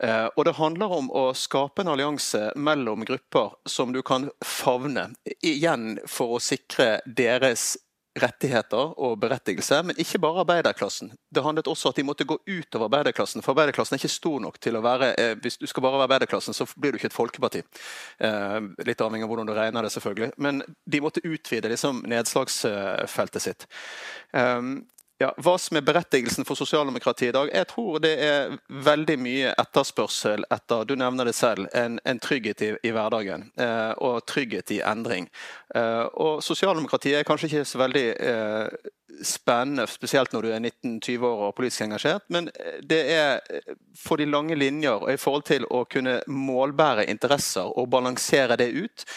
[SPEAKER 3] Eh, og Det handler om å skape en allianse mellom grupper som du kan favne, igjen for å sikre deres rettigheter og berettigelse, men ikke bare arbeiderklassen. Det handlet også at de måtte gå utover arbeiderklassen, for arbeiderklassen er ikke stor nok til å være eh, Hvis du skal bare være arbeiderklassen, så blir du ikke et folkeparti. Eh, litt avhengig av hvordan du regner det, selvfølgelig. Men de måtte utvide liksom, nedslagsfeltet sitt. Eh, ja, hva som er berettigelsen for sosialdemokratiet i dag? Jeg tror det er veldig mye etterspørsel etter du nevner det selv, en, en trygghet i, i hverdagen. Eh, og trygghet i endring. Eh, og Sosialdemokratiet er kanskje ikke så veldig eh, spennende, spesielt når du er 19-20 år og politisk engasjert, men det er for de lange linjer og i forhold til å kunne målbære interesser og balansere det ut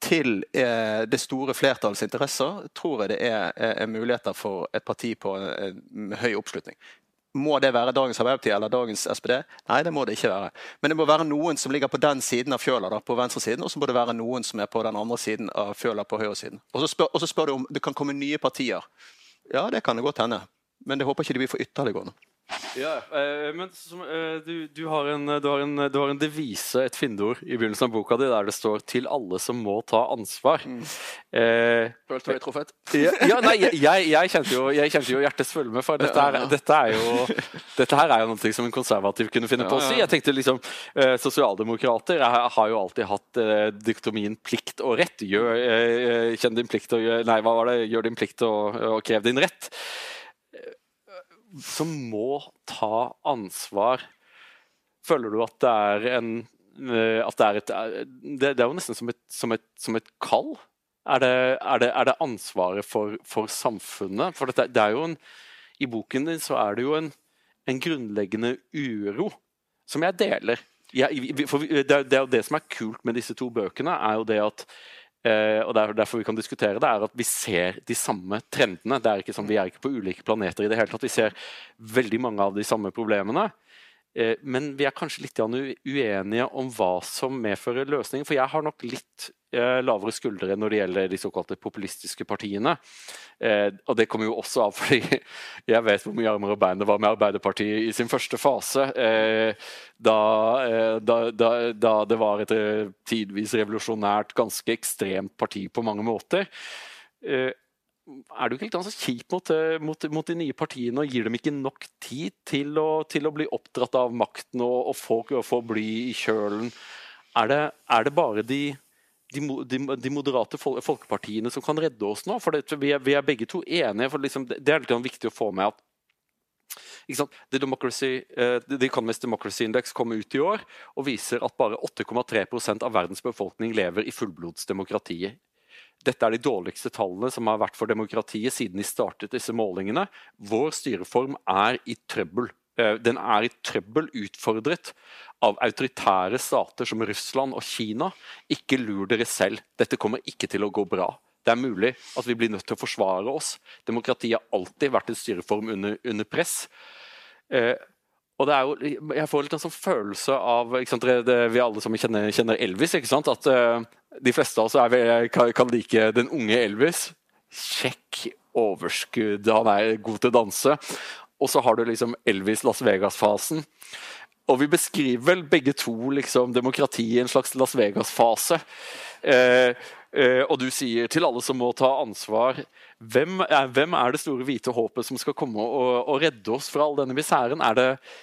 [SPEAKER 3] til eh, det store flertallets interesser, tror jeg det er, er muligheter for et parti på en høy oppslutning. Må det være dagens Arbeiderparti eller dagens SPD? Nei, det må det ikke være. Men det må være noen som ligger på den siden av fjøla, da, på venstresiden, og så må det være noen som er på den andre siden av fjøla, på høyresiden. Og så spør, spør du om det kan komme nye partier. Ja, det kan det godt hende. Men det håper ikke de blir for ytterliggående.
[SPEAKER 4] Ja, eh, men som, eh, du, du, har en, du, har en, du, har en, devise, et finneord, i begynnelsen av boka di der det står 'til alle som må ta ansvar'. Mm.
[SPEAKER 3] Eh, Følte du deg truffet?
[SPEAKER 4] Ja, ja, nei, jeg, jeg, kjente jo, jeg kjente jo hjertets følge for dette, her, dette, er jo, dette her er jo noe som en konservativ kunne finne på å si. Jeg tenkte liksom, eh, Sosialdemokrater har jo alltid hatt eh, diktomien plikt og rett. Gjør, eh, kjenn din plikt og gjør, nei, hva var det? Gjør din plikt og, og krev din rett som må ta ansvar Føler du at det er en eh, at det er et Det, det er jo nesten som et, som et, som et kall. Er det, er, det, er det, ansvaret for, for jo en I boken din så er det jo en, en grunnleggende uro som jeg deler. Jeg, for det, det er jo det som er kult med disse to bøkene, er jo det at Eh, og derfor vi kan diskutere det, er at vi ser de samme trendene. Det er ikke sånn, Vi er ikke på ulike planeter i det hele tatt. Vi ser veldig mange av de samme problemene. Eh, men vi er kanskje litt uenige om hva som medfører løsningen. For jeg har nok litt eh, lavere skuldre når det gjelder de såkalte populistiske partiene. Eh, og det kommer jo også av fordi jeg vet hvor mye armer og bein det var med Arbeiderpartiet i sin første fase. Da, da, da, da det var et tidvis revolusjonært, ganske ekstremt parti på mange måter er du ikke litt altså, kjip mot, eh, mot, mot, de nye partiene og gir dem ikke nok tid til å, til å bli oppdratt av makten og, og få, få bly i kjølen? Er det, er det bare de, de, de, moderate folkepartiene som kan redde oss nå? For det, vi, er, vi, er, begge to enige. for liksom, Det er litt viktig å få med at The, Democracy, uh, The Economist Democracy Index kom ut i år og viser at bare 8,3 av verdens befolkning lever i fullblodsdemokratiet dette er de dårligste tallene som har vært for demokratiet siden de startet disse målingene. Vår styreform er i trøbbel. Eh, den er i trøbbel utfordret av autoritære stater som Russland og Kina. Ikke lur dere selv, dette kommer ikke til å gå bra. det er mulig at vi blir nødt til å forsvare oss. Demokratiet har alltid vært en styreform under, under press. Eh, og det er jo, Jeg får litt en sånn følelse av sant, det, Vi alle som kjenner, kjenner Elvis. At uh, De fleste av oss er, kan, kan, like den unge Elvis. Kjekk, overskudd, han er god til å danse. Og så har du liksom Elvis Las Vegas-fasen. Og vi beskriver vel begge to liksom, demokrati i en slags Las Vegas-fase. Uh, uh, og du sier til alle som må ta ansvar hvem hvem er, det store hvite håpet som skal komme og, og redde oss fra all denne miseren?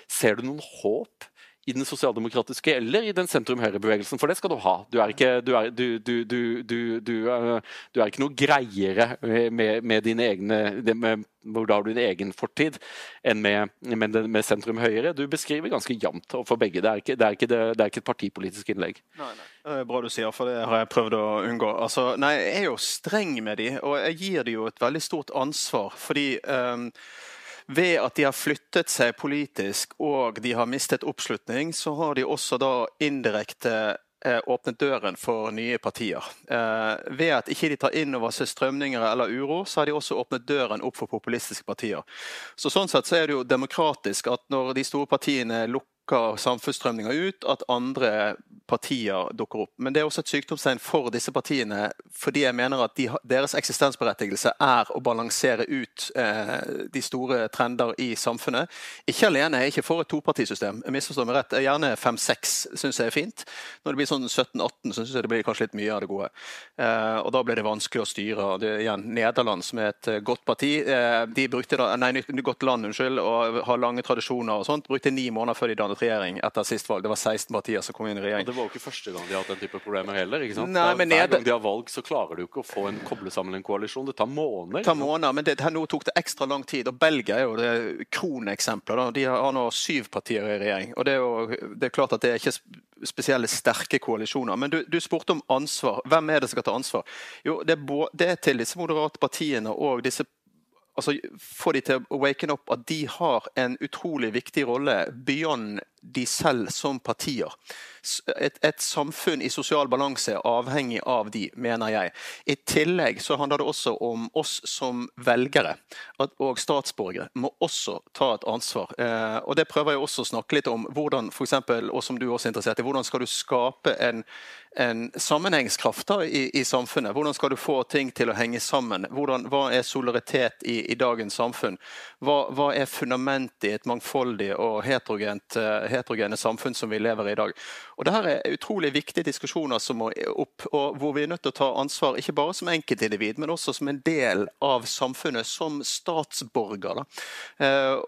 [SPEAKER 4] Ser du noen håp i den sosialdemokratiske eller i den sentrum-høyre-bevegelsen? For det skal du ha. Du er ikke, du er, du, du, du er ikke noe greiere med, med dine egne hvor da har du din egen fortid, enn med, med, med sentrum-høyre. Du beskriver ganske jevnt for begge. Det er, ikke, det, er det, det er, ikke, et partipolitisk innlegg.
[SPEAKER 3] Nei, nei. Det er bra du sier, for det har jeg prøvd å unngå. Altså, nei, Jeg er jo streng med de, og jeg gir de jo et veldig stort ansvar. fordi um, ved at de har flyttet seg politisk og de har mistet oppslutning, så har de også da indirekte Eh, åpnet døren for nye partier. Eh, ved at ikke de tar inn over seg strømninger eller uro, så har de også åpnet døren opp for populistiske partier. Så Sånn sett så er det jo demokratisk at når de store partiene lukker lukker samfunnsstrømninger ut, at andre partier dukker opp. Men det er også et sykdomstegn for disse partiene, fordi jeg mener at de, deres eksistensberettigelse er å balansere ut eh, de store trender i samfunnet. Ikke alene, jeg er ikke for et topartisystem. Jeg misforstår meg rett. Gjerne fem-seks syns jeg er fint. Når det blir sånn 17-18, syns jeg det blir kanskje litt mye av det gode. Eh, og da blir det vanskelig å styre. Det er igjen Nederland, som er et eh, godt parti, eh, de brukte da, nei, godt land, unnskyld, og har lange tradisjoner og sånt, brukte ni måneder før de dannet regjering etter sist valg. Det var 16 partier som kom inn i regjering.
[SPEAKER 4] Og det var jo ikke første gang de har hatt den type problemer heller. ikke sant?
[SPEAKER 3] Nei, men
[SPEAKER 4] Hver gang de har valg, så klarer du ikke å få en koble sammen en koalisjon. Det tar måneder.
[SPEAKER 3] Det tar måneder, men det, nå tok det ekstra lang tid. og Belgia er jo det kroneksempelet. De har nå syv partier i regjering. og det er jo det er klart at det er ikke spesielle sterke koalisjoner. Men du, du, spurte om ansvar. Hvem er det som skal ta ansvar? Jo, det er, det er til disse moderate partiene og disse altså, få de til å waken up at de har en utrolig viktig rolle. Beyond de selv som partier. Et, et, samfunn i sosial balanse er avhengig av de, mener jeg. I tillegg så handler det også om oss som velgere at, og statsborgere må også ta et ansvar. Eh, og Det prøver jeg også å snakke litt om. hvordan for eksempel, og som du også er interessert i, Hvordan skal du skape en, en sammenhengskraft da, i, i, samfunnet? Hvordan skal du få ting til å henge sammen? Hvordan, hva er solidaritet i, i dagens samfunn? Hva, hva, er fundamentet i et mangfoldig og heterogent, uh, heterogene samfunn som vi lever i i dag. Og Dette er utrolig viktige diskusjoner som må opp, og hvor vi er nødt til å ta ansvar ikke bare som enkeltindivid, men også som en del av samfunnet, som statsborger. Da.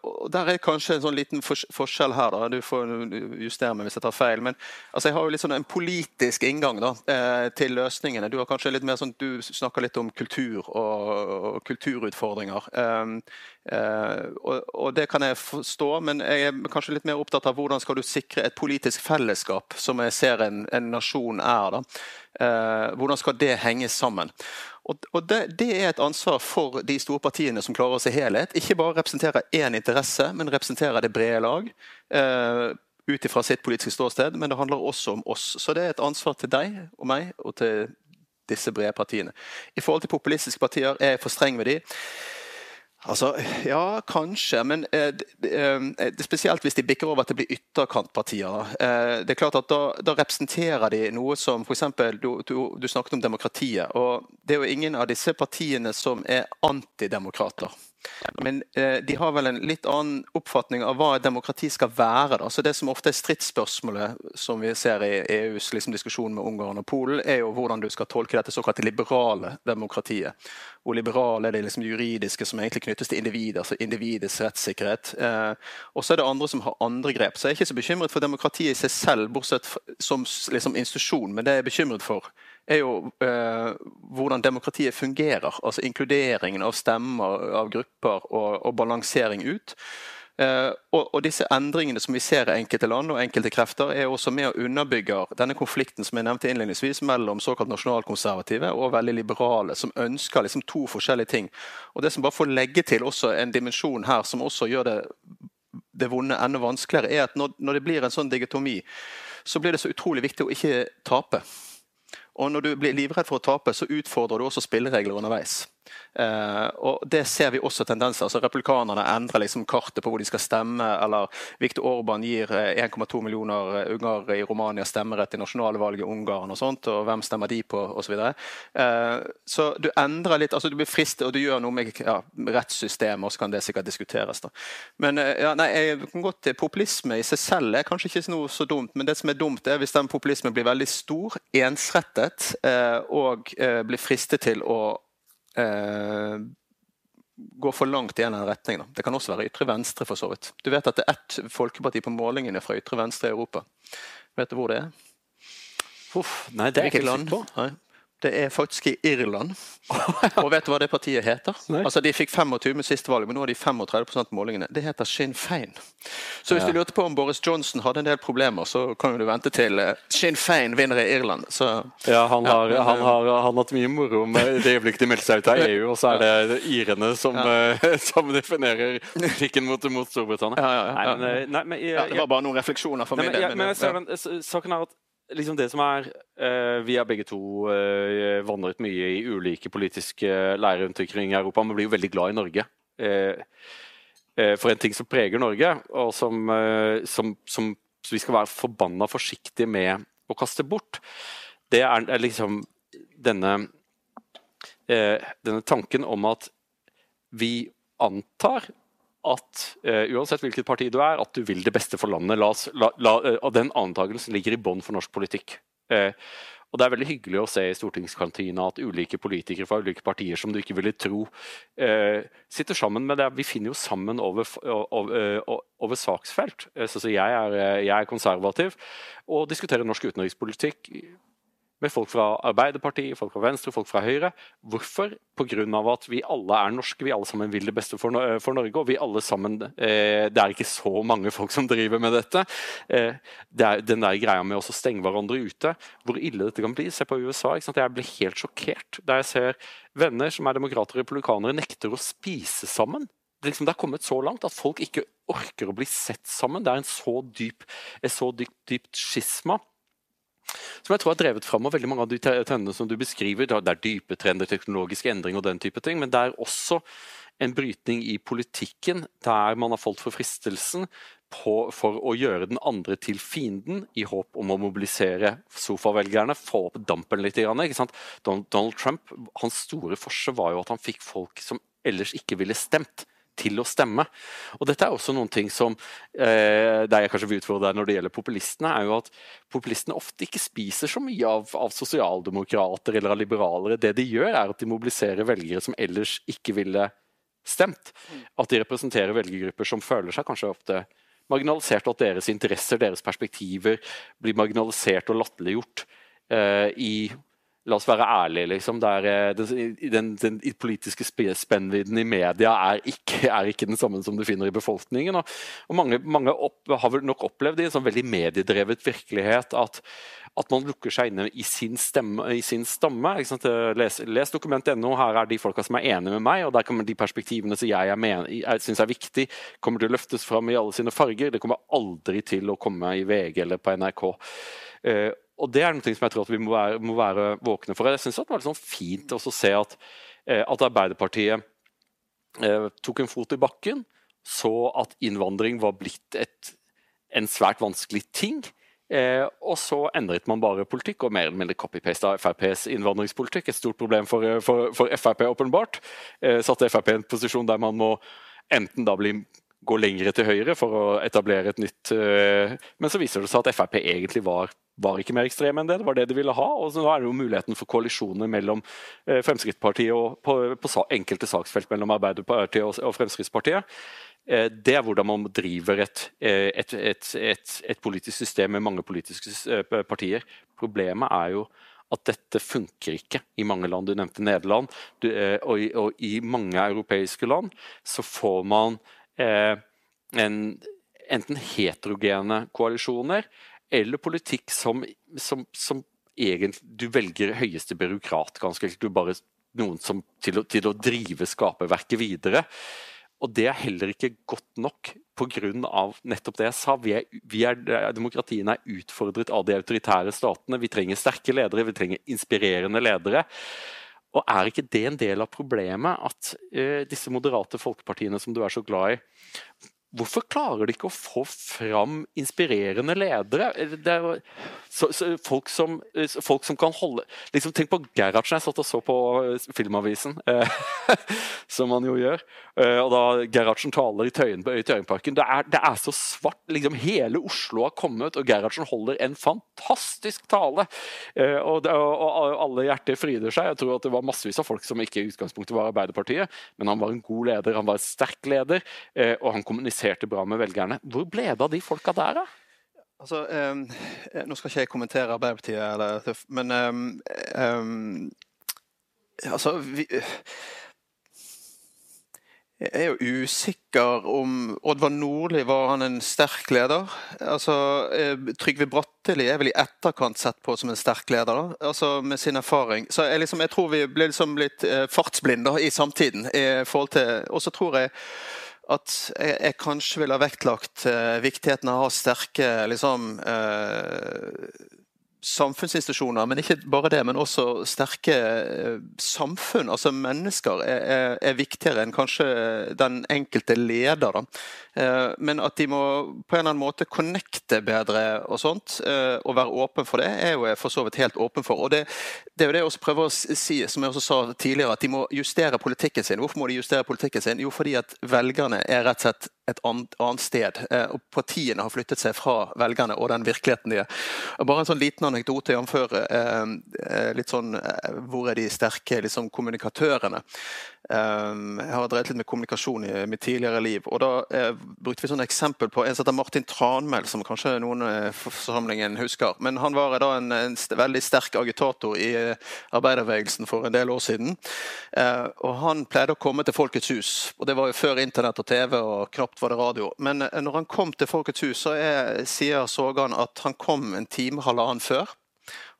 [SPEAKER 3] og Der er kanskje en sånn liten forskjell her. da, Du får justere meg hvis jeg tar feil. men altså, Jeg har jo litt sånn en politisk inngang da, eh, til løsningene. Du har kanskje litt mer sånn, du snakker litt om kultur og, og kulturutfordringer. Um, Uh, og, og, Det kan jeg forstå, men jeg er kanskje litt mer opptatt av hvordan skal du sikre et politisk fellesskap, som jeg ser en, en nasjon er. Uh, hvordan skal det henge sammen? Og, og det, det, er et ansvar for de store partiene som klarer å se helhet. Ikke bare representere én interesse, men representere det brede lag. Eh, ut ifra sitt politiske ståsted, men det handler også om oss. Så det er et ansvar til deg og meg og til disse brede partiene. I forhold til populistiske partier er jeg for streng med de. Altså, Ja, kanskje. Men eh, eh, spesielt hvis de bikker over at det blir ytterkantpartier. Eh, det er klart at da, da, representerer de noe som f.eks. Du, du, du snakket om demokratiet. og Det er jo ingen av disse partiene som er antidemokrater. Men eh, de har vel en litt annen oppfatning av hva demokrati skal være. Da. Så Det som ofte er stridsspørsmålet som vi ser i EUs liksom, diskusjon med Ungarn og Polen, er jo hvordan du skal tolke dette såkalte liberale demokratiet. Hvor liberale er det liksom juridiske som egentlig knyttes til individet, altså individets rettssikkerhet. Eh, og så er det andre som har andre grep. Så jeg er ikke så bekymret for demokratiet i seg selv, bortsett som liksom, institusjon, men det jeg er bekymret for er jo eh, hvordan demokratiet fungerer. Altså inkluderingen av stemmer, av grupper og, og balansering ut. Eh, og, og, disse endringene som vi ser i enkelte land og enkelte krefter, er også med og underbygger denne konflikten som jeg nevnte innledningsvis, mellom såkalt nasjonalkonservative og veldig liberale, som ønsker liksom to forskjellige ting. Og Det som bare får legge til også en dimensjon her, som også gjør det, det vonde enda vanskeligere, er at når, når det blir en sånn digitomi, så blir det så utrolig viktig å ikke tape. Og når du blir livredd for å tape, så utfordrer du også spilleregler underveis. Uh, og Det ser vi også tendenser. altså Republikanerne endrer liksom kartet på hvor de skal stemme. eller Viktor Orban gir 1,2 eh, millioner ungarere unger i Romania stemmerett i nasjonalvalget i Ungarn. og sånt, og Hvem stemmer de på, osv. Så, videre. så du endrer litt, altså du blir fristet, og du gjør noe med ja, rettssystemet, og så kan det sikkert diskuteres. da. Men ja, nei, jeg kan godt til Populisme i seg selv er kanskje ikke noe så dumt, men det som er dumt, er hvis den populismen blir veldig stor, ensrettet, og blir fristet til å eh, går for langt i en eller annen retning. Da. Det kan også være ytre venstre, for så vidt. Du vet at det er ett folkeparti på målingene fra ytre venstre i Europa. Vet du hvor det er?
[SPEAKER 4] Uff, nei, det er ikke land. Nei.
[SPEAKER 3] Det er faktisk i Irland. Og vet du hva det partiet heter? Altså De fikk 25 med siste valg, men nå har de 35 på målingene. Det heter Sinn Fein. Så hvis ja. du lurte på om Boris Johnson hadde en del problemer, så kan du vente til uh, Sinn Fein vinner i Irland. Så,
[SPEAKER 4] ja, han har, ja, han, har, han har hatt mye moro med det øyeblikket de meldte seg ut av EU, og så er det irene som, uh, som definerer politikken mot, mot Storbritannia.
[SPEAKER 3] Nei, men, eh, nei, men, jeg, det var bare noen refleksjoner for
[SPEAKER 4] min del. Men, saken er at liksom det som er uh, Vi har begge to uh, vandret mye i ulike politiske leirer rundt omkring i Europa, men blir jo veldig glad i Norge. Uh, for en ting som preger Norge, og som, som, som vi skal være forbanna forsiktige med å kaste bort, det er, er liksom denne, denne tanken om at vi antar at uh, uansett hvilket parti du er, at du vil det beste for landet. La oss, la, la, uh, Den antakelsen ligger i bånn for norsk politikk. Uh, og Det er veldig hyggelig å se i stortingskantina at ulike politikere fra ulike partier som du ikke ville tro, sitter sammen med det. Vi finner jo sammen over, over, over saksfelt. Så, så jeg, er, jeg, er, konservativ og diskuterer norsk utenrikspolitikk med folk fra Arbeiderpartiet, folk fra Venstre, folk fra Høyre. Hvorfor? Pga. at vi alle er norske, vi alle sammen vil det beste for, for Norge. Og vi alle sammen eh, Det er ikke så mange folk som driver med dette. Eh, det er den der greia med å stenge hverandre ute, hvor ille dette kan bli. Se på USA. Jeg blir helt sjokkert da jeg ser venner som er demokrater og republikanere, nekter å spise sammen. Det, liksom, det er kommet så langt at folk ikke orker å bli sett sammen. Det er en så dyp, et dypt, dypt skisma som jeg tror har drevet fram av veldig mange av de trendene som du beskriver. Det er dype trender, teknologiske endringer og den type ting, men det er også en brytning i politikken der man har falt for fristelsen på, for å gjøre den andre til fienden, i håp om å mobilisere sofavelgerne, få opp dampen litt. Donald Trump, hans store forse var jo at han fikk folk som ellers ikke ville stemt til å stemme. Og dette er også noen ting som eh, der jeg kanskje vil utfordre deg når det gjelder populistene, er jo at populistene ofte ikke spiser så mye av, av sosialdemokrater eller av liberalere. Det de gjør, er at de mobiliserer velgere som ellers ikke ville stemt. At de representerer velgergrupper som føler seg kanskje ofte marginalisert, og at deres interesser, deres perspektiver, blir marginalisert og latterliggjort eh, i La oss være ærlige, liksom. Der, eh, den, den, politiske spennvidden i media er ikke, er ikke, den samme som du finner i befolkningen. Og, og mange, mange opp, har vel nok opplevd i en sånn veldig mediedrevet virkelighet at, at man lukker seg inne i sin, stemme, i sin stamme. Les, les dokument.no, her er de folka som er enige med meg, og der kommer de perspektivene som jeg, jeg, jeg syns er viktig, kommer til å løftes fram i alle sine farger. Det kommer aldri til å komme i VG eller på NRK. Uh, og Det er noe som jeg tror vi må være, må være våkne for. Jeg synes det var sånn fint å se at, eh, at Arbeiderpartiet eh, tok en fot i bakken, så at innvandring var blitt et, en svært vanskelig ting. Eh, og så endret man bare politikk, og mer eller mindre copy-paste av FrPs innvandringspolitikk. Et stort problem for, for, for Frp, åpenbart. Eh, satte Frp i en posisjon der man må enten da bli gå lengre til høyre for å etablere et nytt eh, Men så viser det seg at Frp egentlig var var ikke mer ekstreme enn det. Det var det de ville ha. og så Nå er det jo muligheten for koalisjoner mellom eh, Fremskrittspartiet og på, på enkelte saksfelt mellom Arbeiderpartiet og, Fremskrittspartiet. Eh, det er hvordan man driver et, eh, et, et, et, politisk system med mange politiske partier. Problemet er jo at dette funker ikke i mange land. Du nevnte Nederland. Du, og, i, og, i, mange europeiske land så får man eh, en, enten heterogene koalisjoner eller politikk som, som, som egentlig Du velger høyeste byråkrat, ganske enkelt. Du bare noen som til å, til å drive skaperverket videre. Og det er heller ikke godt nok pga. nettopp det jeg sa. Vi er, vi er, demokratiene er utfordret av de autoritære statene. Vi trenger sterke ledere, vi trenger inspirerende ledere. Og Er ikke det en del av problemet at uh, disse moderate folkepartiene som du er så glad i, Hvorfor klarer de ikke å få fram inspirerende ledere? Er så, så, folk, som, folk, som, kan holde liksom, Tenk på Gerhardsen. Jeg satt og så på eh, Filmavisen, eh, som han jo gjør. Eh, og da Gerhardsen taler i Tøyen på Tøyenparken. Det det er så svart. Liksom, hele Oslo har kommet, og Gerhardsen holder en fantastisk tale. Eh, og, det, og, og, alle hjerter fryder seg. Jeg tror at det var massevis av folk som ikke i utgangspunktet var Arbeiderpartiet, men han var en god leder, han var en sterk leder, eh, og han kommuniserer kommuniserte bra med velgerne. Hvor ble det av de folka der, da?
[SPEAKER 3] Altså, um, nå skal ikke jeg kommentere Arbeiderpartiet, eller, men um, um, altså vi, Jeg er jo usikker om Oddvar Nordli var han en sterk leder? Altså, Trygve Bratteli er vel i etterkant sett på som en sterk leder, da? Altså, med sin erfaring. Så jeg, liksom, jeg tror vi ble liksom litt fartsblinde i samtiden. i forhold til, Og så tror jeg at jeg, jeg, kanskje ville ha vektlagt eh, viktigheten av å ha sterke liksom, eh, samfunnsinstitusjoner, men ikke bare det, men også sterke uh, samfunn, altså mennesker, er, er, er, viktigere enn kanskje den enkelte leder. Da. Men at de må på en eller annen måte connecte bedre og sånt, og være åpen for det, er jo jeg for så vidt helt åpen for. Og det, det er jo det jeg også prøver å si, som jeg også sa tidligere, at de må justere politikken sin. Hvorfor må de justere politikken sin? Jo, fordi at velgerne er rett og slett et annet sted. Eh, og Partiene har flyttet seg fra velgerne og den virkeligheten de er. Bare en sånn liten anekdote jf. Eh, eh, litt sånn Hvor er de sterke liksom, kommunikatørene? Um, jeg har drevet litt med kommunikasjon i mitt tidligere liv. og Da eh, brukte vi et eksempel på en som heter Martin Tranmæl, som kanskje noen i forsamlingen husker. Men han var da en, en veldig sterk agitator i arbeiderbevegelsen for en del år siden. Og Han pleide å komme til Folkets hus. og Det var jo før internett og TV, og knapt var det radio. Men når han kom til Folkets hus, så er, sier Sogan at han kom en time, halvannen før.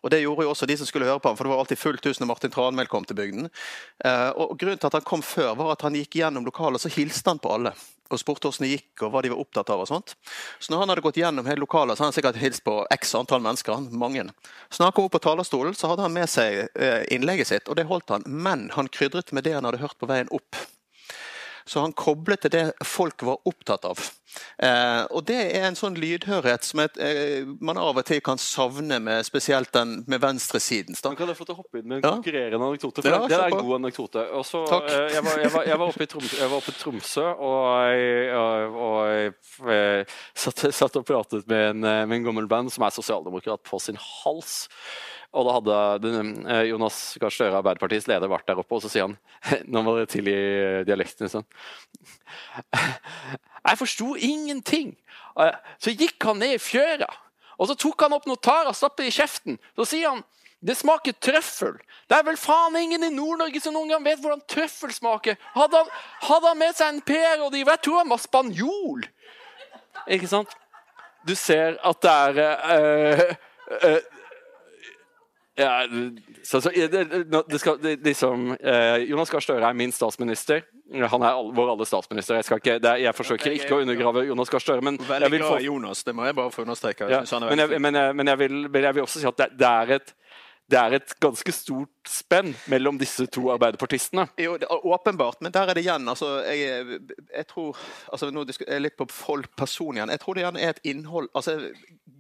[SPEAKER 3] Og Det gjorde jo også de som skulle høre på ham, for det var alltid fullt hus når Martin Tranmæl kom til bygden. Eh, og Grunnen til at han kom før, var at han gikk gjennom lokalet så hilste han på alle. Og spurte hvordan det gikk og hva de var opptatt av. og sånt. Så når han hadde gått gjennom hele lokalet, så hadde han sikkert hilst på x antall mennesker. mange. Så når han kom opp på talerstolen, så hadde han med seg eh, innlegget sitt, og det holdt han. Men han krydret med det han hadde hørt på veien opp. Så han koblet til det folk var opptatt av. Eh, og Det er en sånn lydhørhet som et, eh, man av og til kan savne med spesielt den med venstresiden.
[SPEAKER 4] Kan jeg få til å hoppe inn med en ja. konkurrerende anekdote? Ja, det er en god anekdote. Også, eh, jeg, var, jeg, var, jeg, var, oppe i Tromsø, jeg var oppe i Tromsø og, og, og satt, satt, og pratet med en, med en gammel band som er sosialdemokrat på sin hals. Og da hadde eh, Jonas Gahr Støre, Arbeiderpartiets leder, vært der oppe, og så sier han Nå var det tilgi dialekten sånn Jeg forsto ingenting! Så gikk han ned i fjøra, og så tok han opp notarer tar og stappet i kjeften. Så sier han det smaker trøffel. Det er vel faen ingen i Nord-Norge som noen gang vet hvordan trøffel smaker. Hadde han, hadde han med seg en PR-rådgiver? Jeg tror han var spanjol. Ikke sant? Du ser at det er uh, uh, ja, så, så, det, det skal, det, liksom, eh, Jonas Gahr Støre er min statsminister. Han er all, vår alle statsminister. Jeg, ikke, er, jeg forsøker ikke å undergrave Jonas Gahr Støre. Men
[SPEAKER 3] Veldig glad i Jonas, det må jeg bare få understreke.
[SPEAKER 4] Ja, men, jeg, men, men jeg, vil, jeg, vil, også si at det, er et det er et ganske stort spenn mellom disse to arbeiderpartistene.
[SPEAKER 3] Jo, det er åpenbart, men der er det igjen altså, jeg, jeg, tror altså, Nå er jeg litt på folk personlig igjen. Jeg tror det igjen er et innhold altså,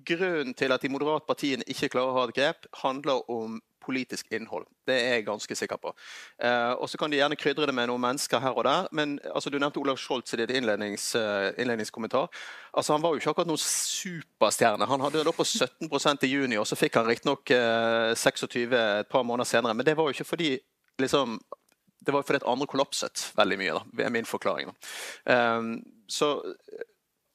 [SPEAKER 3] Grunnen til at de moderate partiene ikke klarer å ha et grep, handler om politisk innhold. Det er jeg ganske sikker på. Eh, og Så kan de gjerne krydre det med noen mennesker her og der. Men altså, Du nevnte Olav Scholz i ditt innlednings, uh, innledningskommentar. Altså, Han var jo ikke akkurat noen superstjerne. Han hadde det på 17 i juni, og så fikk han riktignok uh, 26 et par måneder senere. Men det var jo ikke fordi liksom, det var fordi at andre kollapset veldig mye. da, er min forklaring. Um, så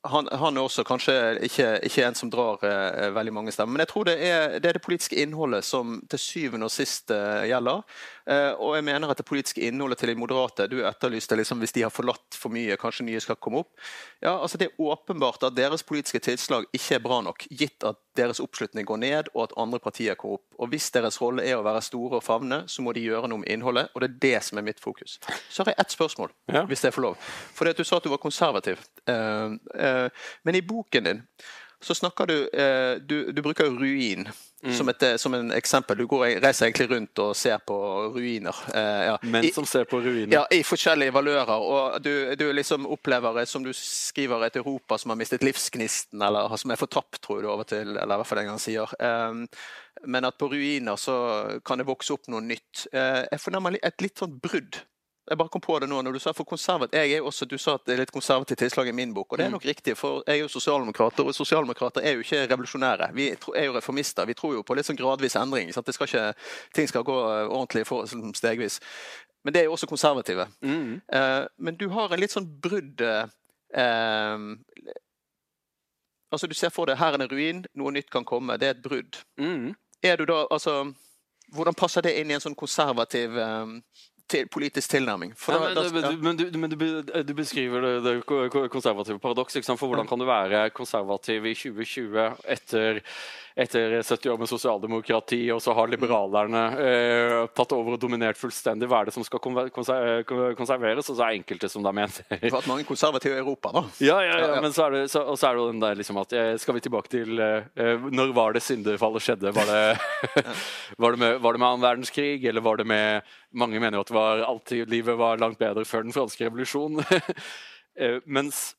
[SPEAKER 3] han, han, er også kanskje ikke, ikke en som drar eh, veldig mange stemmer. Men jeg tror det er, det er, det politiske innholdet som til syvende og sist eh, gjelder. Uh, og jeg mener at det politiske innholdet til de moderate Du etterlyste liksom hvis de har forlatt for mye, kanskje nye skal komme opp. Ja, altså Det er åpenbart at deres politiske tilslag ikke er bra nok, gitt at deres oppslutning går ned og at andre partier kommer opp. Og Hvis deres rolle er å være store og favne, så må de gjøre noe med innholdet. Og det er det som er mitt fokus. Så har jeg ett spørsmål, ja. hvis er for lov. For Du sa at du var konservativ. Uh, uh, men i boken din så snakker du Du, du bruker ruin Mm. Som, et, som, en eksempel. Du går, reiser egentlig rundt og ser på ruiner.
[SPEAKER 4] Eh, ja. Menn som ser på ruiner?
[SPEAKER 3] Ja, i forskjellige valører. Og du, du liksom opplever, som du skriver, et Europa som har mistet livsgnisten, eller som er fortapt, tror du over til. Eller i hvert fall en gang sier. Eh, men at på ruiner så kan det vokse opp noe nytt. Eh, jeg fornemmer et litt sånn brudd jeg bare kom på det nå når Du sa for konservativ, jeg er også, du sa at det er litt konservativt tilslag i min bok, og det er mm. nok riktig. for Jeg er jo sosialdemokrater, og sosialdemokrater er jo ikke revolusjonære. Vi er jo reformister. Vi tror jo på litt sånn gradvis endring. Det skal ikke, ting skal gå eh, ordentlig for, sånn stegvis. Men det er jo også konservative. Mm. Uh, men du har en litt sånn brudd uh, Altså Du ser for deg her er en ruin, noe nytt kan komme. Det er et brudd. Mm. Er du da, altså hvordan passer det inn i en sånn konservativ um, til, politisk tilnærming.
[SPEAKER 4] Ja, men, da, ja. men, du, men du, du, beskriver det, det konservative paradokset. For hvordan kan du være konservativ i 2020 etter etter 70 år med sosialdemokrati, og så har liberalerne eh, tatt over og dominert fullstendig. Hva er det som skal eh, konserveres? Og så er enkelte som da mener
[SPEAKER 3] Det har mange konservative i Europa, da.
[SPEAKER 4] Ja, ja, ja, men så er det, så, så er det den der liksom at eh, Skal vi tilbake til eh, Når var det syndefallet skjedde? Var det, var det, med, var det med annen verdenskrig, eller var det med Mange mener jo at var, alltid, livet var langt bedre før den franske revolusjonen. eh, mens